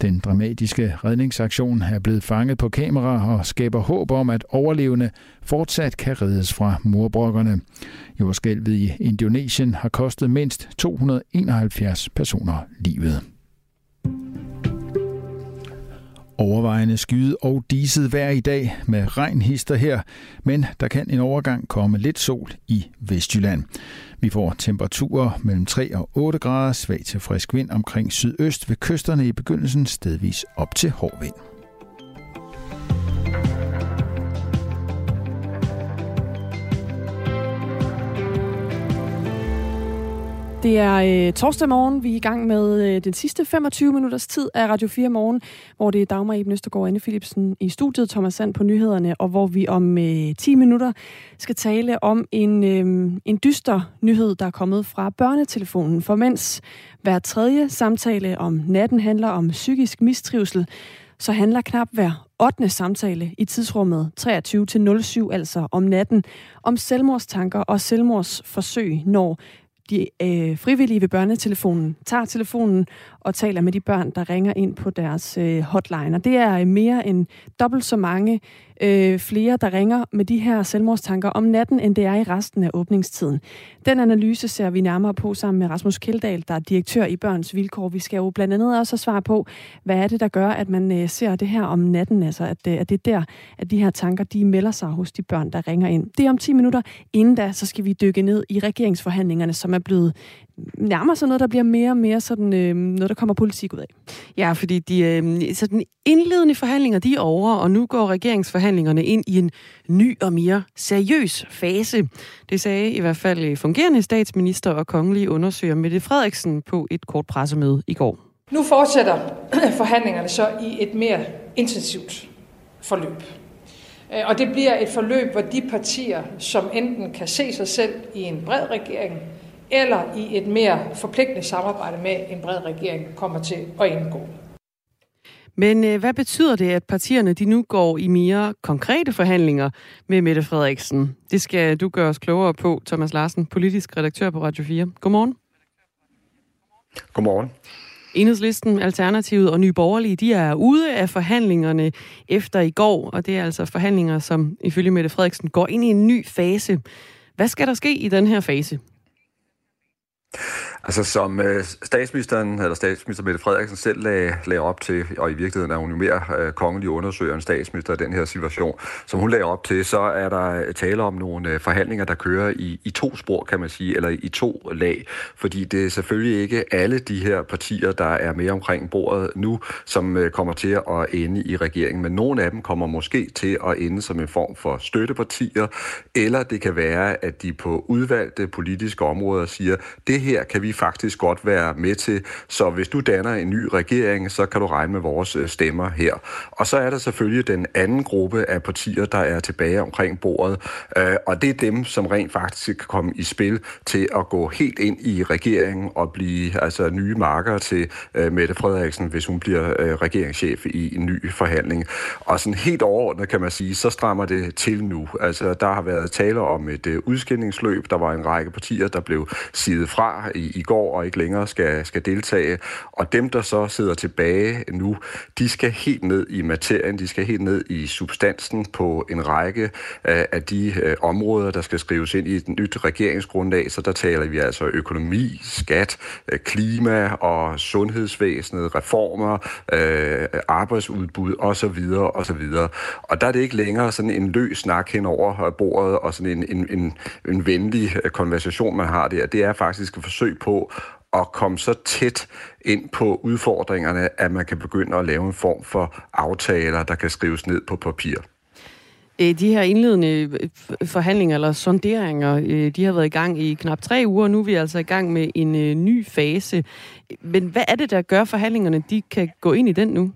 Den dramatiske redningsaktion er blevet fanget på kamera og skaber håb om, at overlevende fortsat kan reddes fra murbrokkerne. Jordskælvet i Indonesien har kostet mindst 271 personer livet. Overvejende skyde og diset vejr i dag med regnhister her, men der kan en overgang komme lidt sol i Vestjylland. Vi får temperaturer mellem 3 og 8 grader, svag til frisk vind omkring sydøst ved kysterne i begyndelsen stedvis op til hård vind. Det er øh, torsdag morgen. Vi er i gang med øh, den sidste 25 minutters tid af Radio 4 morgen, hvor det er Dagmar Eben Østergaard og Anne Philipsen i studiet, Thomas Sand på nyhederne, og hvor vi om øh, 10 minutter skal tale om en, øh, en dyster nyhed, der er kommet fra børnetelefonen. For mens hver tredje samtale om natten handler om psykisk mistrivsel, så handler knap hver 8. samtale i tidsrummet 23 til 07, altså om natten, om selvmordstanker og selvmordsforsøg, når de øh, frivillige ved børnetelefonen tager telefonen og taler med de børn, der ringer ind på deres øh, hotline. Og det er øh, mere end dobbelt så mange øh, flere, der ringer med de her selvmordstanker om natten, end det er i resten af åbningstiden. Den analyse ser vi nærmere på sammen med Rasmus Keldahl, der er direktør i Børns Vilkår. Vi skal jo blandt andet også svare på, hvad er det, der gør, at man øh, ser det her om natten, altså at, øh, at det er der, at de her tanker, de melder sig hos de børn, der ringer ind. Det er om 10 minutter. Inden da, så skal vi dykke ned i regeringsforhandlingerne, som er blevet nærmer sådan noget, der bliver mere og mere sådan, øh, noget, der kommer politik ud af. Ja, fordi de øh, så den indledende forhandlinger, de er over, og nu går regeringsforhandlingerne ind i en ny og mere seriøs fase. Det sagde i hvert fald øh, fungerende statsminister og kongelige undersøger Mette Frederiksen på et kort pressemøde i går. Nu fortsætter forhandlingerne så i et mere intensivt forløb. Øh, og det bliver et forløb, hvor de partier, som enten kan se sig selv i en bred regering, eller i et mere forpligtende samarbejde med en bred regering kommer til at indgå. Men øh, hvad betyder det, at partierne de nu går i mere konkrete forhandlinger med Mette Frederiksen? Det skal du gøre os klogere på, Thomas Larsen, politisk redaktør på Radio 4. Godmorgen. Godmorgen. Enhedslisten, Alternativet og Nye Borgerlige, de er ude af forhandlingerne efter i går, og det er altså forhandlinger, som ifølge Mette Frederiksen går ind i en ny fase. Hvad skal der ske i den her fase? Altså som øh, statsministeren, eller statsminister Mette Frederiksen selv lagde, lagde op til, og i virkeligheden er hun jo mere øh, kongelig undersøger end statsminister i den her situation, som hun lagde op til, så er der øh, tale om nogle øh, forhandlinger, der kører i, i to spor, kan man sige, eller i to lag. Fordi det er selvfølgelig ikke alle de her partier, der er med omkring bordet nu, som øh, kommer til at ende i regeringen, men nogle af dem kommer måske til at ende som en form for støttepartier, eller det kan være, at de på udvalgte politiske områder siger, det her kan vi faktisk godt være med til. Så hvis du danner en ny regering, så kan du regne med vores øh, stemmer her. Og så er der selvfølgelig den anden gruppe af partier, der er tilbage omkring bordet, øh, og det er dem, som rent faktisk kan komme i spil til at gå helt ind i regeringen og blive altså nye marker til øh, Mette Frederiksen, hvis hun bliver regeringschef i en ny forhandling. Og sådan helt overordnet kan man sige, så strammer det til nu. Altså der har været tale om et udskillingsløb. Der var en række partier, der blev sidet fra i, i går og ikke længere skal, skal deltage. Og dem, der så sidder tilbage nu, de skal helt ned i materien, de skal helt ned i substansen på en række af, af de øh, områder, der skal skrives ind i et nyt regeringsgrundlag. Så der taler vi altså økonomi, skat, øh, klima og sundhedsvæsenet, reformer, øh, arbejdsudbud osv. osv. Og der er det ikke længere sådan en løs snak hen over bordet og sådan en, en, en, en venlig øh, konversation, man har der. Det er faktisk et forsøg på at komme så tæt ind på udfordringerne, at man kan begynde at lave en form for aftaler, der kan skrives ned på papir. Øh, de her indledende øh, forhandlinger eller sonderinger, øh, de har været i gang i knap tre uger. Nu er vi altså i gang med en ny fase. Men hvad er det, der gør forhandlingerne, de kan gå ind i den nu?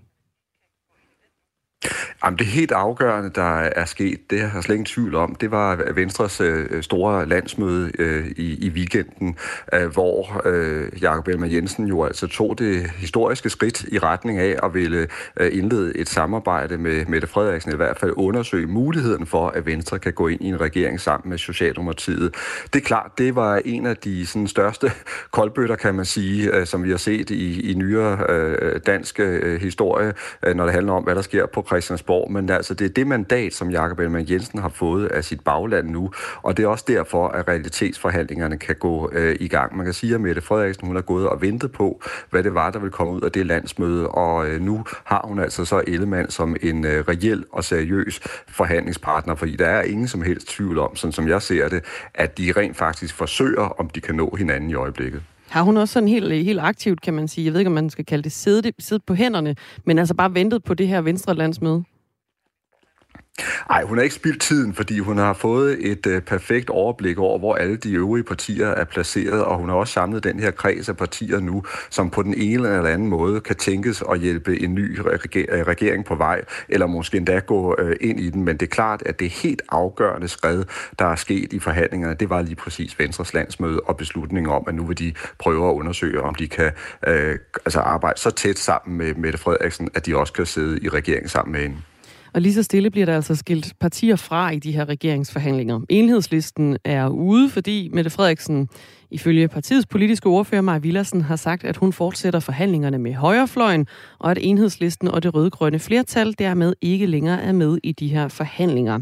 Jamen, det helt afgørende, der er sket, det har jeg slet ingen tvivl om, det var Venstres øh, store landsmøde øh, i, i weekenden, øh, hvor øh, Jakob Elmer Jensen jo altså tog det historiske skridt i retning af at ville øh, indlede et samarbejde med Mette Frederiksen, i hvert fald undersøge muligheden for, at Venstre kan gå ind i en regering sammen med Socialdemokratiet. Det er klart, det var en af de sådan, største koldbøtter, kan man sige, øh, som vi har set i, i nyere øh, dansk øh, historie, øh, når det handler om, hvad der sker på Christiansborg, men altså det er det mandat, som Jakob Ellemann Jensen har fået af sit bagland nu, og det er også derfor, at realitetsforhandlingerne kan gå øh, i gang. Man kan sige, at Mette Frederiksen hun har gået og ventet på, hvad det var, der ville komme ud af det landsmøde, og øh, nu har hun altså så Ellemann som en øh, reel og seriøs forhandlingspartner, fordi der er ingen som helst tvivl om, sådan som jeg ser det, at de rent faktisk forsøger, om de kan nå hinanden i øjeblikket. Har hun også sådan helt, helt aktivt, kan man sige, jeg ved ikke, om man skal kalde det sidde, sidde på hænderne, men altså bare ventet på det her venstre landsmøde? Nej, hun har ikke spildt tiden, fordi hun har fået et øh, perfekt overblik over, hvor alle de øvrige partier er placeret, og hun har også samlet den her kreds af partier nu, som på den ene eller anden måde kan tænkes at hjælpe en ny reger- øh, regering på vej, eller måske endda gå øh, ind i den. Men det er klart, at det helt afgørende skred, der er sket i forhandlingerne, det var lige præcis Venstres landsmøde og beslutningen om, at nu vil de prøve at undersøge, om de kan øh, altså arbejde så tæt sammen med Mette Frederiksen, at de også kan sidde i regeringen sammen med hende. Og lige så stille bliver der altså skilt partier fra i de her regeringsforhandlinger. Enhedslisten er ude, fordi Mette Frederiksen ifølge partiets politiske ordfører Maja Villersen har sagt, at hun fortsætter forhandlingerne med højrefløjen, og at enhedslisten og det rødgrønne flertal dermed ikke længere er med i de her forhandlinger.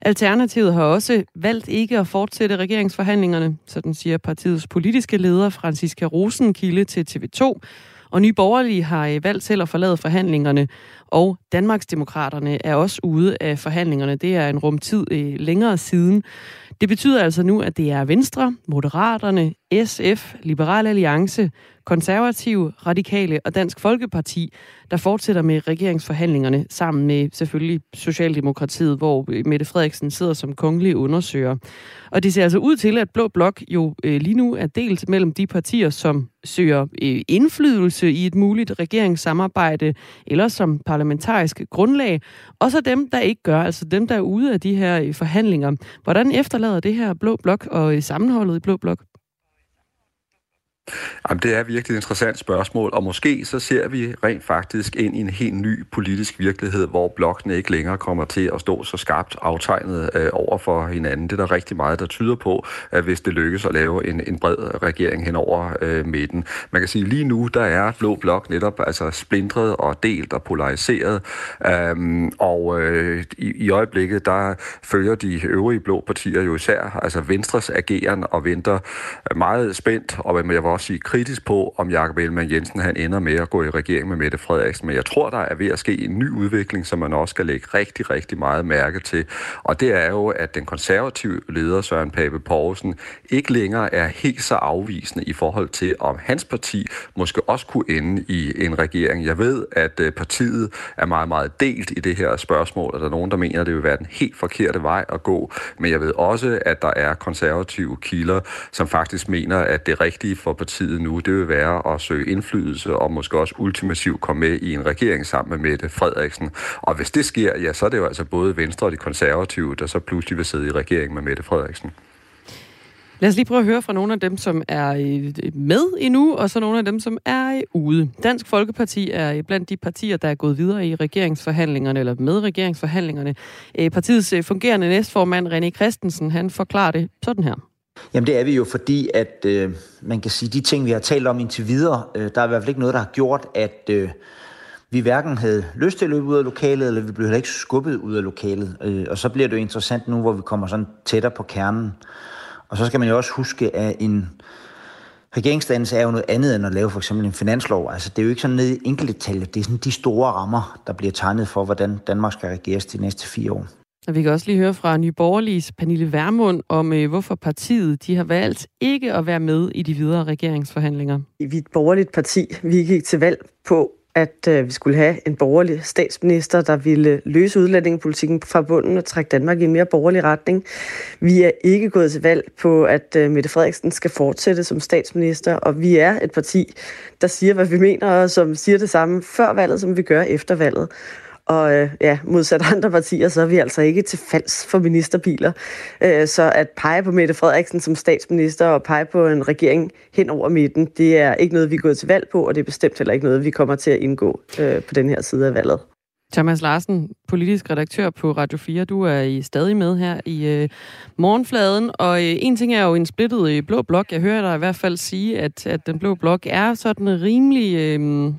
Alternativet har også valgt ikke at fortsætte regeringsforhandlingerne, sådan siger partiets politiske leder Franziska Rosenkilde til TV2. Og Nye Borgerlige har øh, valgt selv at forlade forhandlingerne, og Danmarksdemokraterne er også ude af forhandlingerne. Det er en rum tid øh, længere siden. Det betyder altså nu, at det er Venstre, Moderaterne, SF, Liberal Alliance, Konservative, Radikale og Dansk Folkeparti, der fortsætter med regeringsforhandlingerne sammen med selvfølgelig Socialdemokratiet, hvor Mette Frederiksen sidder som kongelig undersøger. Og det ser altså ud til, at Blå Blok jo øh, lige nu er delt mellem de partier, som søger øh, indflydelse i et muligt regeringssamarbejde, eller som parlamentarisk grundlag, og så dem, der ikke gør, altså dem, der er ude af de her øh, forhandlinger. Hvordan efterlader det her Blå Blok og øh, sammenholdet i Blå Blok? Jamen, det er virkelig et interessant spørgsmål, og måske så ser vi rent faktisk ind i en helt ny politisk virkelighed, hvor blokkene ikke længere kommer til at stå så skarpt aftegnet øh, over for hinanden. Det er der rigtig meget, der tyder på, at hvis det lykkes at lave en, en bred regering hen over øh, midten. Man kan sige, lige nu, der er Blå Blok netop altså splintret og delt og polariseret, øhm, og øh, i, i øjeblikket, der følger de øvrige blå partier jo især, altså Venstres ageren og venter meget spændt, og jeg var også sige kritisk på, om Jakob Ellemann Jensen han ender med at gå i regering med Mette Frederiksen. Men jeg tror, der er ved at ske en ny udvikling, som man også skal lægge rigtig, rigtig meget mærke til. Og det er jo, at den konservative leder Søren Pape Poulsen ikke længere er helt så afvisende i forhold til, om hans parti måske også kunne ende i en regering. Jeg ved, at øh, partiet er meget, meget delt i det her spørgsmål, og der er nogen, der mener, at det vil være den helt forkerte vej at gå. Men jeg ved også, at der er konservative kilder, som faktisk mener, at det rigtige for partiet nu, det vil være at søge indflydelse og måske også ultimativt komme med i en regering sammen med Mette Frederiksen. Og hvis det sker, ja, så er det jo altså både Venstre og de konservative, der så pludselig vil sidde i regering med Mette Frederiksen. Lad os lige prøve at høre fra nogle af dem, som er med endnu, og så nogle af dem, som er ude. Dansk Folkeparti er blandt de partier, der er gået videre i regeringsforhandlingerne, eller med regeringsforhandlingerne. Eh, partiets eh, fungerende næstformand, René Christensen, han forklarer det sådan her. Jamen det er vi jo, fordi at øh, man kan sige, de ting, vi har talt om indtil videre, øh, der er i hvert fald ikke noget, der har gjort, at øh, vi hverken havde lyst til at løbe ud af lokalet, eller vi blev heller ikke skubbet ud af lokalet. Øh, og så bliver det jo interessant nu, hvor vi kommer sådan tættere på kernen. Og så skal man jo også huske, at en regeringsdannelse er jo noget andet end at lave for eksempel en finanslov. Altså det er jo ikke sådan nede i enkelte tal, det er sådan de store rammer, der bliver tegnet for, hvordan Danmark skal regeres de næste fire år. Og vi kan også lige høre fra Nye Borgerliges Pernille Vermund om, øh, hvorfor partiet de har valgt ikke at være med i de videre regeringsforhandlinger. Vi er et borgerligt parti. Vi gik til valg på, at øh, vi skulle have en borgerlig statsminister, der ville løse udlændingepolitikken fra bunden og trække Danmark i en mere borgerlig retning. Vi er ikke gået til valg på, at øh, Mette Frederiksen skal fortsætte som statsminister, og vi er et parti, der siger, hvad vi mener, og som siger det samme før valget, som vi gør efter valget. Og øh, ja, modsat andre partier, så er vi altså ikke til falds for ministerbiler. Øh, så at pege på Mette Frederiksen som statsminister og pege på en regering hen over midten, det er ikke noget, vi er gået til valg på, og det er bestemt heller ikke noget, vi kommer til at indgå øh, på den her side af valget. Thomas Larsen, politisk redaktør på Radio 4. Du er i stadig med her i øh, morgenfladen, og øh, en ting er jo en splittet øh, blå blok. Jeg hører dig i hvert fald sige, at, at den blå blok er sådan rimelig... Øh,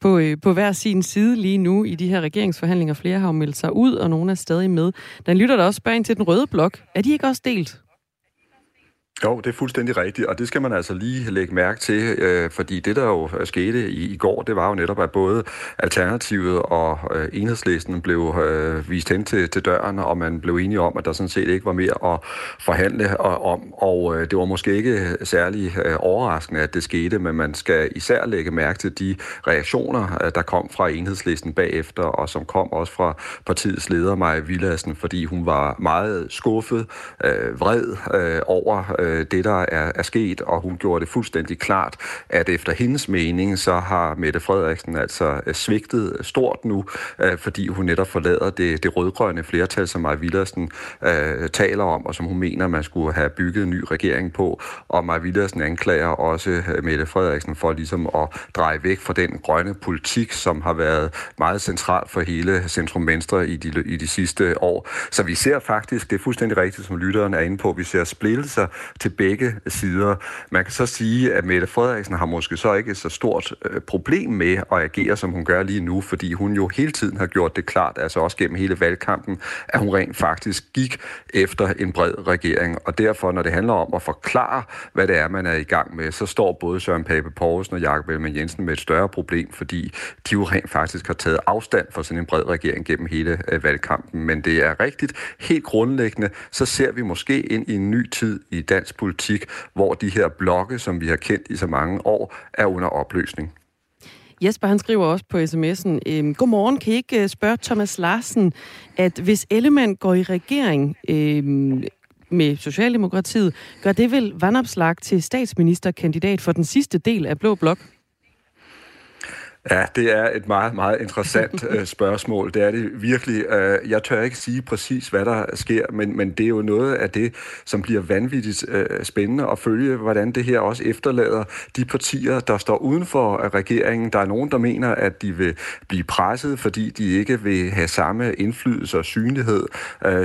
på, øh, på hver sin side lige nu i de her regeringsforhandlinger. Flere har jo meldt sig ud, og nogle er stadig med. Den lytter der også spørger ind til den røde blok. Er de ikke også delt? Jo, det er fuldstændig rigtigt, og det skal man altså lige lægge mærke til, øh, fordi det, der jo skete i, i går, det var jo netop, at både Alternativet og øh, Enhedslisten blev øh, vist hen til, til døren, og man blev enige om, at der sådan set ikke var mere at forhandle øh, om, og øh, det var måske ikke særlig øh, overraskende, at det skete, men man skal især lægge mærke til de reaktioner, øh, der kom fra Enhedslisten bagefter, og som kom også fra partiets leder, Maja Villadsen, fordi hun var meget skuffet, øh, vred øh, over øh, øh, det, der er, er sket, og hun gjorde det fuldstændig klart, at efter hendes mening, så har Mette Frederiksen altså øh, svigtet stort nu, øh, fordi hun netop forlader det, det rødgrønne flertal, som Maja Villersen øh, taler om, og som hun mener, man skulle have bygget en ny regering på. Og Maja Villersen anklager også øh, Mette Frederiksen for ligesom at dreje væk fra den grønne politik, som har været meget central for hele centrum-venstre i de, i de sidste år. Så vi ser faktisk, det er fuldstændig rigtigt, som lytteren er inde på, vi ser splittelser til begge sider. Man kan så sige, at Mette Frederiksen har måske så ikke så stort øh, problem med at agere, som hun gør lige nu, fordi hun jo hele tiden har gjort det klart, altså også gennem hele valgkampen, at hun rent faktisk gik efter en bred regering. Og derfor, når det handler om at forklare, hvad det er, man er i gang med, så står både Søren Pape Poulsen og Jakob Ellemann Jensen med et større problem, fordi de jo rent faktisk har taget afstand fra sådan en bred regering gennem hele øh, valgkampen. Men det er rigtigt, helt grundlæggende, så ser vi måske ind i en ny tid i dansk dansk politik, hvor de her blokke, som vi har kendt i så mange år, er under opløsning. Jesper han skriver også på sms'en, øhm, Godmorgen, kan I ikke øh, spørge Thomas Larsen, at hvis Ellemann går i regering øh, med Socialdemokratiet, gør det vel vandopslag til statsministerkandidat for den sidste del af Blå Blok? Ja, det er et meget, meget interessant uh, spørgsmål. Det er det virkelig. Uh, jeg tør ikke sige præcis, hvad der sker, men, men det er jo noget af det, som bliver vanvittigt uh, spændende at følge, hvordan det her også efterlader de partier, der står uden for regeringen. Der er nogen, der mener, at de vil blive presset, fordi de ikke vil have samme indflydelse og synlighed,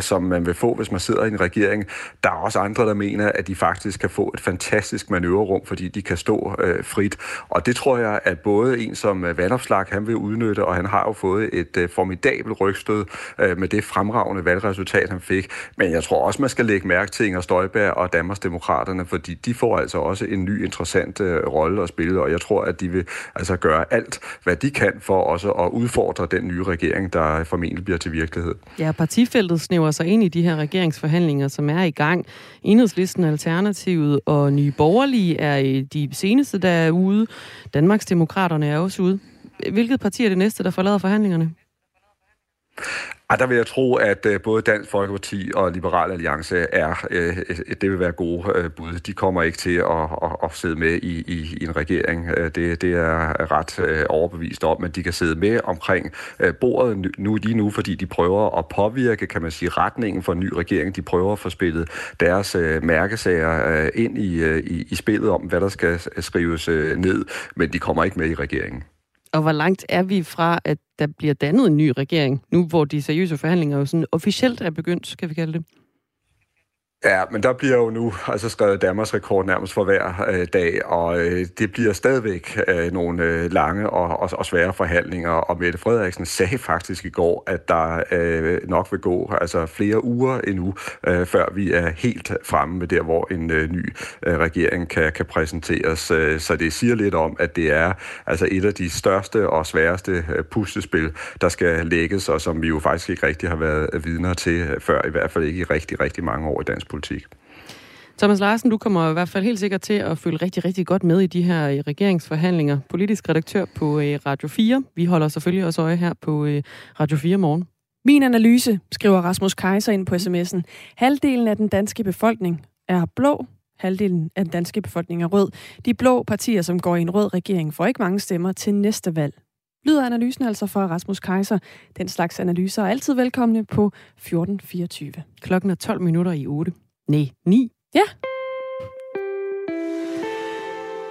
som man vil få, hvis man sidder i en regering. Der er også andre, der mener, at de faktisk kan få et fantastisk manøvrerum, fordi de kan stå frit. Og det tror jeg, at både en som Øh, vandopslag han vil udnytte, og han har jo fået et øh, formidabelt rygstød øh, med det fremragende valgresultat, han fik. Men jeg tror også, man skal lægge mærke til Inger Støjberg og Danmarksdemokraterne, fordi de får altså også en ny interessant øh, rolle at spille, og jeg tror, at de vil altså gøre alt, hvad de kan for også at udfordre den nye regering, der formentlig bliver til virkelighed. Ja, partifeltet snæver sig ind i de her regeringsforhandlinger, som er i gang. Enhedslisten, Alternativet og Nye Borgerlige er de seneste, der er ude. Danmarksdemokraterne er også ude hvilket parti er det næste, der forlader forhandlingerne? Ah, der vil jeg tro, at øh, både Dansk Folkeparti og Liberal Alliance er, øh, det vil være gode øh, bud. De kommer ikke til at, at, at sidde med i, i, i en regering. Øh, det, det er ret overbevist om, men de kan sidde med omkring bordet nu lige nu, fordi de prøver at påvirke, kan man sige, retningen for en ny regering. De prøver at få spillet deres mærkesager ind i, i, i spillet om, hvad der skal skrives ned, men de kommer ikke med i regeringen. Og hvor langt er vi fra, at der bliver dannet en ny regering, nu hvor de seriøse forhandlinger jo sådan officielt er begyndt, skal vi kalde det? Ja, men der bliver jo nu altså skrevet Danmarks rekord nærmest for hver øh, dag, og øh, det bliver stadigvæk øh, nogle øh, lange og, og, og svære forhandlinger, og Mette Frederiksen sagde faktisk i går, at der øh, nok vil gå altså flere uger endnu, øh, før vi er helt fremme med der, hvor en øh, ny øh, regering kan, kan præsenteres. Øh, så det siger lidt om, at det er altså et af de største og sværeste øh, puslespil, der skal lægges, og som vi jo faktisk ikke rigtig har været øh, vidner til øh, før, i hvert fald ikke i rigtig, rigtig mange år i dansk politik. Thomas Larsen, du kommer i hvert fald helt sikkert til at følge rigtig, rigtig godt med i de her øh, regeringsforhandlinger. Politisk redaktør på øh, Radio 4. Vi holder selvfølgelig også øje her på øh, Radio 4 morgen. Min analyse, skriver Rasmus Kaiser ind på sms'en. Halvdelen af den danske befolkning er blå, halvdelen af den danske befolkning er rød. De blå partier, som går i en rød regering, får ikke mange stemmer til næste valg. Lyder analysen altså fra Rasmus Kaiser. Den slags analyser er altid velkomne på 1424. Klokken er 12 minutter i 8. Nej, 9. Ja.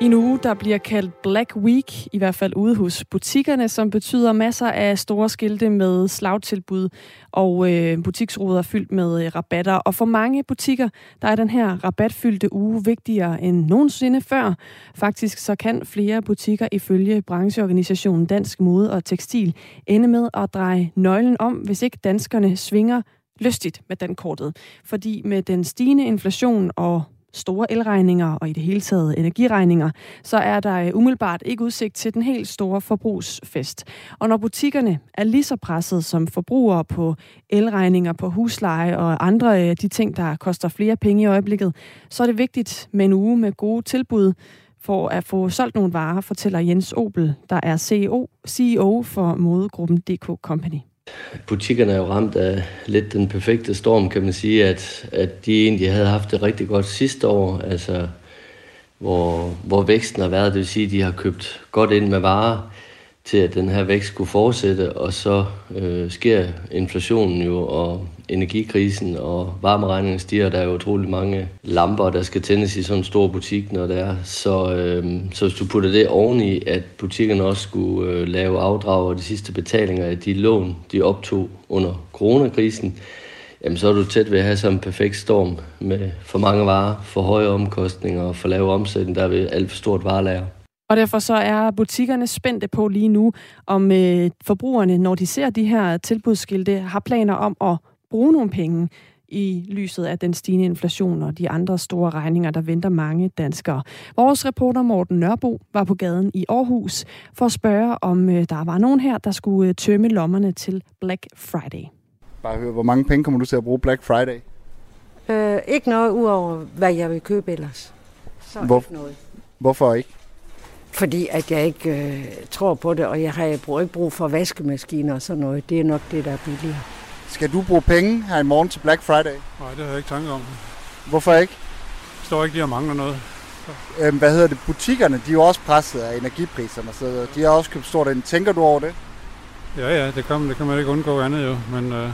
I en uge, der bliver kaldt Black Week, i hvert fald ude hos butikkerne, som betyder masser af store skilte med slagtilbud og øh, butiksruder fyldt med øh, rabatter. Og for mange butikker, der er den her rabatfyldte uge vigtigere end nogensinde før. Faktisk så kan flere butikker ifølge brancheorganisationen Dansk Mode og Tekstil ende med at dreje nøglen om, hvis ikke danskerne svinger lystigt med den kortet. Fordi med den stigende inflation og store elregninger og i det hele taget energiregninger, så er der øh, umiddelbart ikke udsigt til den helt store forbrugsfest. Og når butikkerne er lige så presset som forbrugere på elregninger, på husleje og andre af de ting, der koster flere penge i øjeblikket, så er det vigtigt med en uge med gode tilbud, for at få solgt nogle varer, fortæller Jens Obel, der er CEO, CEO for modegruppen DK Company. Butikkerne er jo ramt af lidt den perfekte storm, kan man sige, at, at de egentlig havde haft det rigtig godt sidste år, altså hvor, hvor væksten har været, det vil sige, at de har købt godt ind med varer, til at den her vækst skulle fortsætte, og så øh, sker inflationen jo, og energikrisen og varmeregningen stiger, der er jo utrolig mange lamper, der skal tændes i sådan en stor butik, når det er. Så, øh, så hvis du putter det oveni, at butikkerne også skulle øh, lave afdrag og de sidste betalinger af de lån, de optog under coronakrisen, jamen så er du tæt ved at have sådan en perfekt storm med for mange varer, for høje omkostninger og for lave omsætning, der er ved alt for stort varelager. Og derfor så er butikkerne spændte på lige nu, om øh, forbrugerne, når de ser de her tilbudsskilte, har planer om at bruge nogle penge i lyset af den stigende inflation og de andre store regninger, der venter mange danskere. Vores reporter Morten Nørbo var på gaden i Aarhus for at spørge, om øh, der var nogen her, der skulle øh, tømme lommerne til Black Friday. Bare høre, hvor mange penge kommer du til at bruge Black Friday? Øh, ikke noget udover, hvad jeg vil købe ellers. Så Hvor, ikke noget. Hvorfor ikke? Fordi at jeg ikke øh, tror på det, og jeg har ikke brug for vaskemaskiner og sådan noget. Det er nok det, der er billigere. Skal du bruge penge her i morgen til Black Friday? Nej, det har jeg ikke tanke om. Hvorfor ikke? Jeg står ikke, de har mangler noget. Øhm, hvad hedder det? Butikkerne, de er jo også presset af energipriserne, så de har også købt stort ind. Tænker du over det? Ja, ja, det kan, det kan man ikke undgå andet jo, men øh,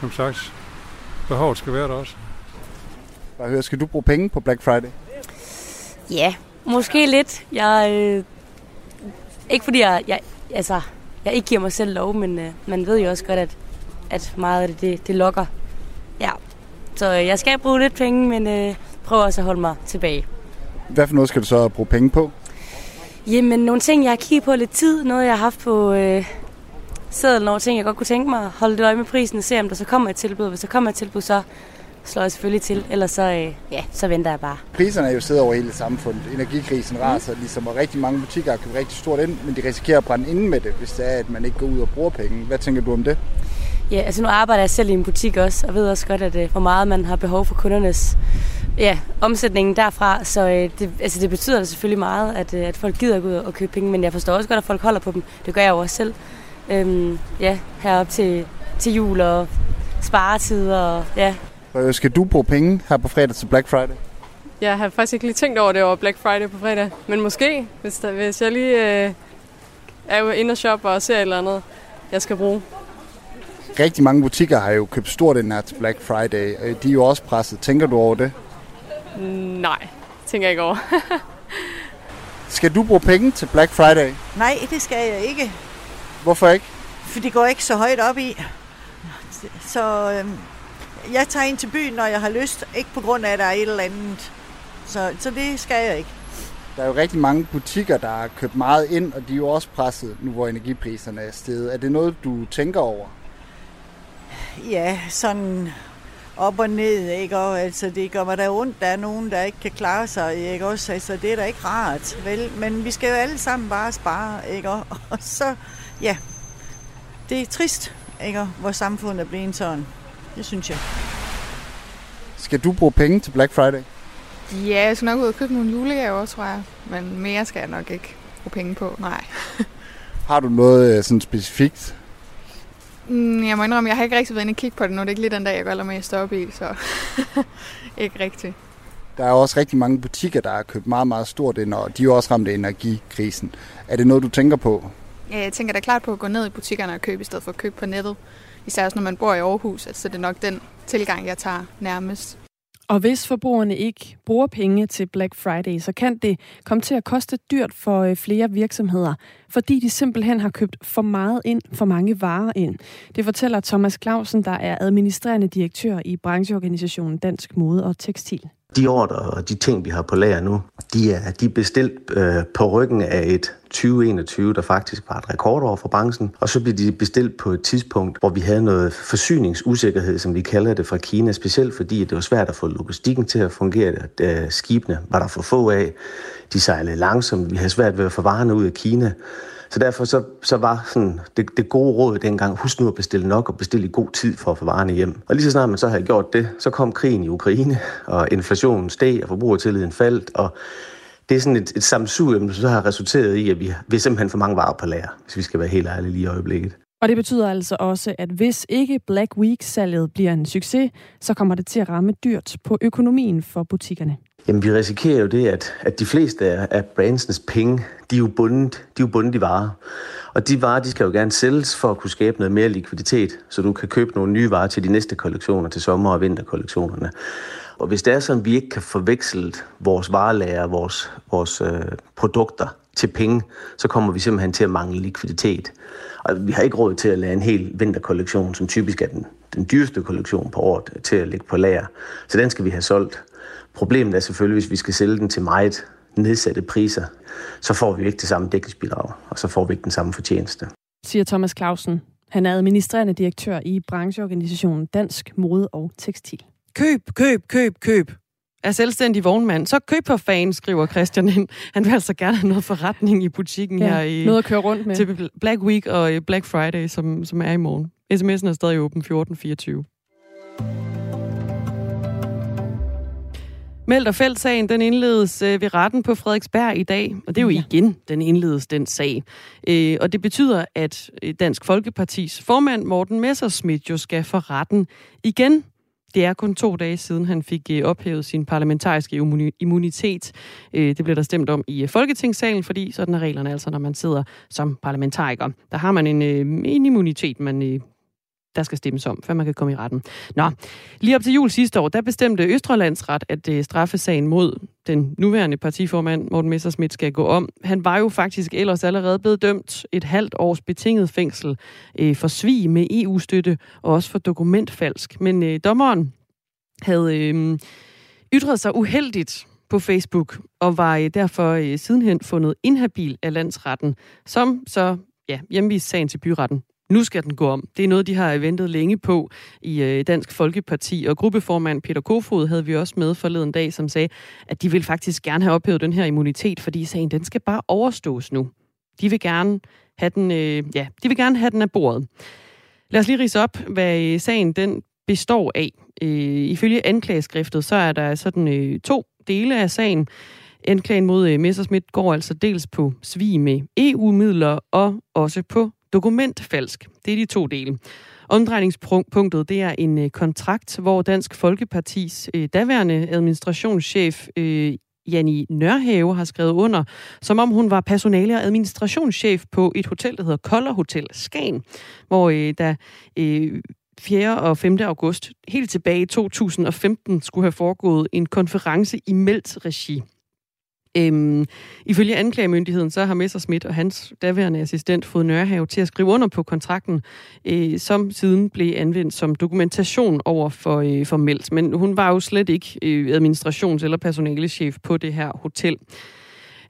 som sagt, behovet skal være der også. Bare høre, skal du bruge penge på Black Friday? Ja, måske lidt. Jeg, øh, ikke fordi jeg, jeg, altså, jeg ikke giver mig selv lov, men øh, man ved jo også godt, at, at meget af det, det, det lokker. Ja, så øh, jeg skal bruge lidt penge, men øh, prøver også at holde mig tilbage. Hvad for noget skal du så bruge penge på? Jamen, nogle ting, jeg har kigget på lidt tid. Noget, jeg har haft på øh, sædlen over ting, jeg godt kunne tænke mig. Holde det øje med prisen og se, om der så kommer et tilbud. Hvis der kommer et tilbud, så slår jeg selvfølgelig til. Ellers så, øh, ja, så venter jeg bare. Priserne er jo stedet over hele samfundet. Energikrisen raser, mm. ligesom, og rigtig mange butikker har købt rigtig stort ind, men de risikerer at brænde inde med det, hvis det er, at man ikke går ud og bruger penge. Hvad tænker du om det? Ja, altså nu arbejder jeg selv i en butik også, og ved også godt, at øh, hvor meget man har behov for kundernes ja, omsætningen derfra. Så øh, det, altså, det betyder det selvfølgelig meget, at, øh, at folk gider gå ud og købe penge, men jeg forstår også godt, at folk holder på dem. Det gør jeg jo også selv. Øhm, ja, herop til, til jul og sparetider og ja. Skal du bruge penge her på fredag til Black Friday? Jeg har faktisk ikke lige tænkt over det over Black Friday på fredag, men måske, hvis, der, hvis jeg lige øh, er inde og shoppe og ser et eller andet, jeg skal bruge. Rigtig mange butikker har jo købt stort ind her til Black Friday. De er jo også presset. Tænker du over det? Nej, tænker jeg ikke over. skal du bruge penge til Black Friday? Nej, det skal jeg ikke. Hvorfor ikke? For det går ikke så højt op i. Så øh, jeg tager ind til byen, når jeg har lyst. Ikke på grund af, at der er et eller andet. Så, så det skal jeg ikke. Der er jo rigtig mange butikker, der har købt meget ind, og de er jo også presset nu, hvor energipriserne er steget. Er det noget, du tænker over? Ja, sådan op og ned, ikke? Og, altså, det gør mig da ondt, der er nogen, der ikke kan klare sig, ikke også? Altså, det er da ikke rart, vel? Men vi skal jo alle sammen bare spare, ikke? Og, og så, ja, det er trist, ikke? Hvor samfundet er blevet sådan. Det synes jeg. Skal du bruge penge til Black Friday? Ja, jeg skal nok ud og købe nogle julegaver, tror jeg. Men mere skal jeg nok ikke bruge penge på, nej. Har du noget sådan specifikt? Mm, jeg må indrømme, jeg har ikke rigtig været inde og kigge på det nu. Det er ikke lige den dag, jeg går allermest op i, så ikke rigtigt. Der er også rigtig mange butikker, der har købt meget, meget stort ind, og de er jo også ramt af energikrisen. Er det noget, du tænker på? Ja, jeg tænker da klart på at gå ned i butikkerne og købe, i stedet for at købe på nettet. Især også, når man bor i Aarhus, så det er nok den tilgang, jeg tager nærmest. Og hvis forbrugerne ikke bruger penge til Black Friday, så kan det komme til at koste dyrt for øh, flere virksomheder, fordi de simpelthen har købt for meget ind, for mange varer ind. Det fortæller Thomas Clausen, der er administrerende direktør i brancheorganisationen Dansk Mode og Tekstil. De ordre og de ting, vi har på lager nu, de er, de er bestilt øh, på ryggen af et 2021, der faktisk var et rekordår for branchen. Og så blev de bestilt på et tidspunkt, hvor vi havde noget forsyningsusikkerhed, som vi kalder det fra Kina, specielt fordi det var svært at få logistikken til at fungere. Da øh, skibene var der for få af. De sejlede langsomt. Vi havde svært ved at få varerne ud af Kina. Så derfor så, så var sådan det, det gode råd dengang, husk nu at bestille nok og bestille i god tid for at få varerne hjem. Og lige så snart man så havde gjort det, så kom krigen i Ukraine, og inflationen steg, og forbrugertilliden faldt, og det er sådan et, et samsurium, som så har resulteret i, at vi, vi simpelthen for mange varer på lager, hvis vi skal være helt ærlige lige i øjeblikket. Og det betyder altså også, at hvis ikke Black Week-salget bliver en succes, så kommer det til at ramme dyrt på økonomien for butikkerne. Jamen, vi risikerer jo det, at, at de fleste af, af brandsens penge, de er jo bundet, de er jo bundet i varer. Og de varer, de skal jo gerne sælges for at kunne skabe noget mere likviditet, så du kan købe nogle nye varer til de næste kollektioner, til sommer- og vinterkollektionerne. Og hvis det er sådan, at vi ikke kan forveksle vores varelager, vores, vores øh, produkter til penge, så kommer vi simpelthen til at mangle likviditet. Og vi har ikke råd til at lade en hel vinterkollektion, som typisk er den, den dyreste kollektion på året, til at ligge på lager. Så den skal vi have solgt. Problemet er selvfølgelig, hvis vi skal sælge den til meget nedsatte priser, så får vi ikke det samme dækningsbidrag, og så får vi ikke den samme fortjeneste. Siger Thomas Clausen. Han er administrerende direktør i brancheorganisationen Dansk Mode og Tekstil. Køb, køb, køb, køb er selvstændig vognmand, så køb på fan, skriver Christian ind. Han vil altså gerne have noget forretning i butikken Ja, her i, noget at køre rundt med. til Black Week og øh, Black Friday, som, som er i morgen. SMS'en er stadig åben 1424. Meldt og Fældsagen, den indledes øh, ved retten på Frederiksberg i dag, og det er jo ja. igen, den indledes den sag. Øh, og det betyder, at øh, Dansk Folkepartis formand Morten Messerschmidt jo skal for retten igen. Det er kun to dage siden, han fik øh, ophævet sin parlamentariske immuni- immunitet. Øh, det blev der stemt om i Folketingssalen, fordi sådan er reglerne altså, når man sidder som parlamentariker. Der har man en, en immunitet, man der skal stemmes om, før man kan komme i retten. Nå, lige op til jul sidste år, der bestemte Østrelandsret, at øh, straffesagen mod den nuværende partiformand, Morten Messerschmidt, skal gå om. Han var jo faktisk ellers allerede blevet dømt et halvt års betinget fængsel øh, for svig med EU-støtte og også for dokumentfalsk. Men øh, dommeren havde øh, ytret sig uheldigt på Facebook, og var øh, derfor øh, sidenhen fundet inhabil af landsretten, som så ja, hjemviste sagen til byretten. Nu skal den gå om. Det er noget, de har ventet længe på øh, i Dansk Folkeparti. Og gruppeformand Peter Kofod havde vi også med forleden dag, som sagde, at de vil faktisk gerne have ophævet den her immunitet, fordi sagen den skal bare overstås nu. De vil gerne have den, øh, ja, de vil gerne have den af bordet. Lad os lige rise op, hvad øh, sagen den består af. Øh, ifølge anklageskriftet, så er der sådan øh, to dele af sagen. Anklagen mod øh, Messerschmidt går altså dels på svig med EU-midler og også på dokumentfalsk. Det er de to dele. Omdrejningspunktet det er en øh, kontrakt, hvor Dansk Folkepartis øh, daværende administrationschef øh, Janni Nørhave har skrevet under, som om hun var personale- og administrationschef på et hotel, der hedder Koller Hotel Skagen, hvor øh, der øh, 4. og 5. august, helt tilbage i 2015, skulle have foregået en konference i Meldt regi. Øhm, ifølge anklagemyndigheden, så har Messerschmidt og hans daværende assistent fået Nørhave til at skrive under på kontrakten, øh, som siden blev anvendt som dokumentation over for, øh, for Meldt. Men hun var jo slet ikke øh, administrations- eller personalechef på det her hotel.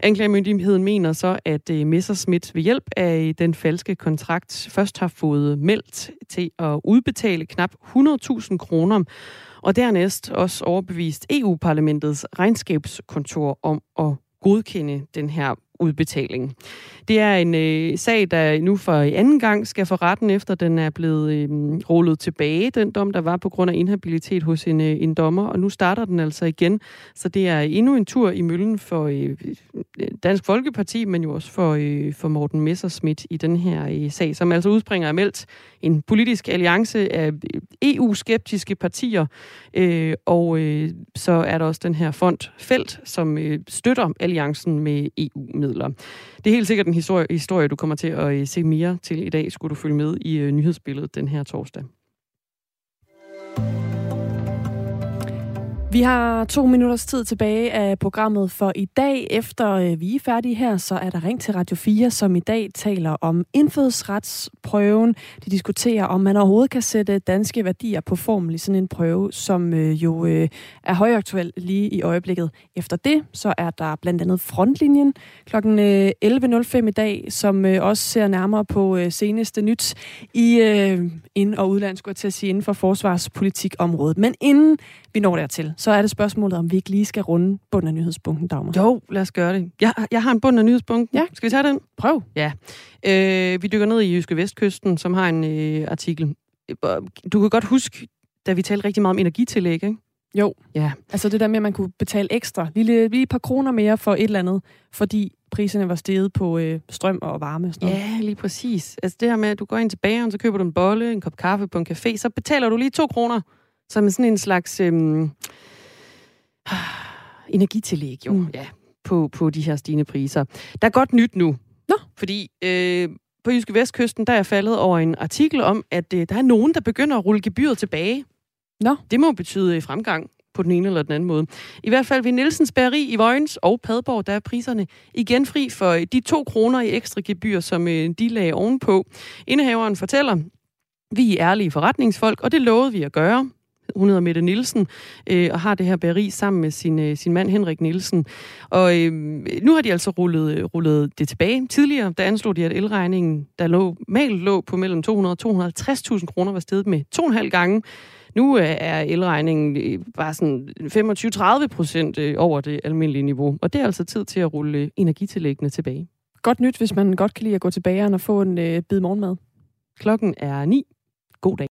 Anklagemyndigheden mener så, at øh, Messerschmidt ved hjælp af den falske kontrakt først har fået meldt til at udbetale knap 100.000 kroner, og dernæst også overbevist EU-parlamentets regnskabskontor om at godkende den her udbetaling. Det er en øh, sag, der nu for anden gang skal for retten, efter den er blevet øh, rullet tilbage, den dom, der var på grund af inhabilitet hos en, øh, en dommer, og nu starter den altså igen. Så det er endnu en tur i møllen for øh, Dansk Folkeparti, men jo også for, øh, for Morten Messerschmidt i den her øh, sag, som altså udspringer af meldt en politisk alliance af øh, EU-skeptiske partier, øh, og øh, så er der også den her fond Felt, som øh, støtter alliancen med EU EU-midler. Det er helt sikkert en historie, historie, du kommer til at øh, se mere til i dag, skulle du følge med i øh, nyhedsbilledet den her torsdag. Vi har to minutters tid tilbage af programmet for i dag. Efter øh, vi er færdige her, så er der ring til Radio 4, som i dag taler om indfødsretsprøven. De diskuterer, om man overhovedet kan sætte danske værdier på formel i sådan en prøve, som øh, jo øh, er højaktuel lige i øjeblikket. Efter det, så er der blandt andet frontlinjen kl. 11.05 i dag, som også ser nærmere på seneste nyt i ind- og udland, skulle jeg til at sige, inden for forsvarspolitikområdet. Men inden vi når dertil, så er det spørgsmålet, om vi ikke lige skal runde bunden af nyhedspunkten, Dagmar. Jo, lad os gøre det. Jeg, jeg har en bund af nyhedspunkten. Ja. Skal vi tage den? Prøv. Ja. Øh, vi dykker ned i Jyske Vestkysten, som har en øh, artikel. Du kan godt huske, da vi talte rigtig meget om energitillæg, ikke? Jo. Ja. Altså det der med, at man kunne betale ekstra, lige, lige et par kroner mere for et eller andet, fordi priserne var steget på øh, strøm og varme. Og sådan noget. Ja, lige præcis. Altså det her med, at du går ind til bageren, så køber du en bolle, en kop kaffe på en café, så betaler du lige to kroner, som sådan en slags øhm, energitillæg, jo. Mm. Ja, på, på de her stigende priser. Der er godt nyt nu. Nå. Fordi øh, på Jyske Vestkysten, der er jeg faldet over en artikel om, at øh, der er nogen, der begynder at rulle gebyret tilbage. Nå. Det må betyde fremgang på den ene eller den anden måde. I hvert fald ved Nielsens Bæreri i Vojens og Padborg, der er priserne igen fri for de to kroner i ekstra gebyr, som øh, de lagde ovenpå. Indehaveren fortæller, vi er ærlige forretningsfolk, og det lovede vi at gøre. Hun hedder Mette Nielsen, øh, og har det her bæreri sammen med sin, øh, sin mand Henrik Nielsen. Og øh, nu har de altså rullet, rullet det tilbage. Tidligere, der anslog de, at elregningen, der lå, mal lå på mellem 200 og 250.000 kroner, var steget med to og en halv gange. Nu øh, er elregningen øh, bare sådan 25-30 procent øh, over det almindelige niveau, og det er altså tid til at rulle energitillæggene tilbage. Godt nyt, hvis man godt kan lide at gå tilbage og få en øh, bid morgenmad. Klokken er 9. God dag.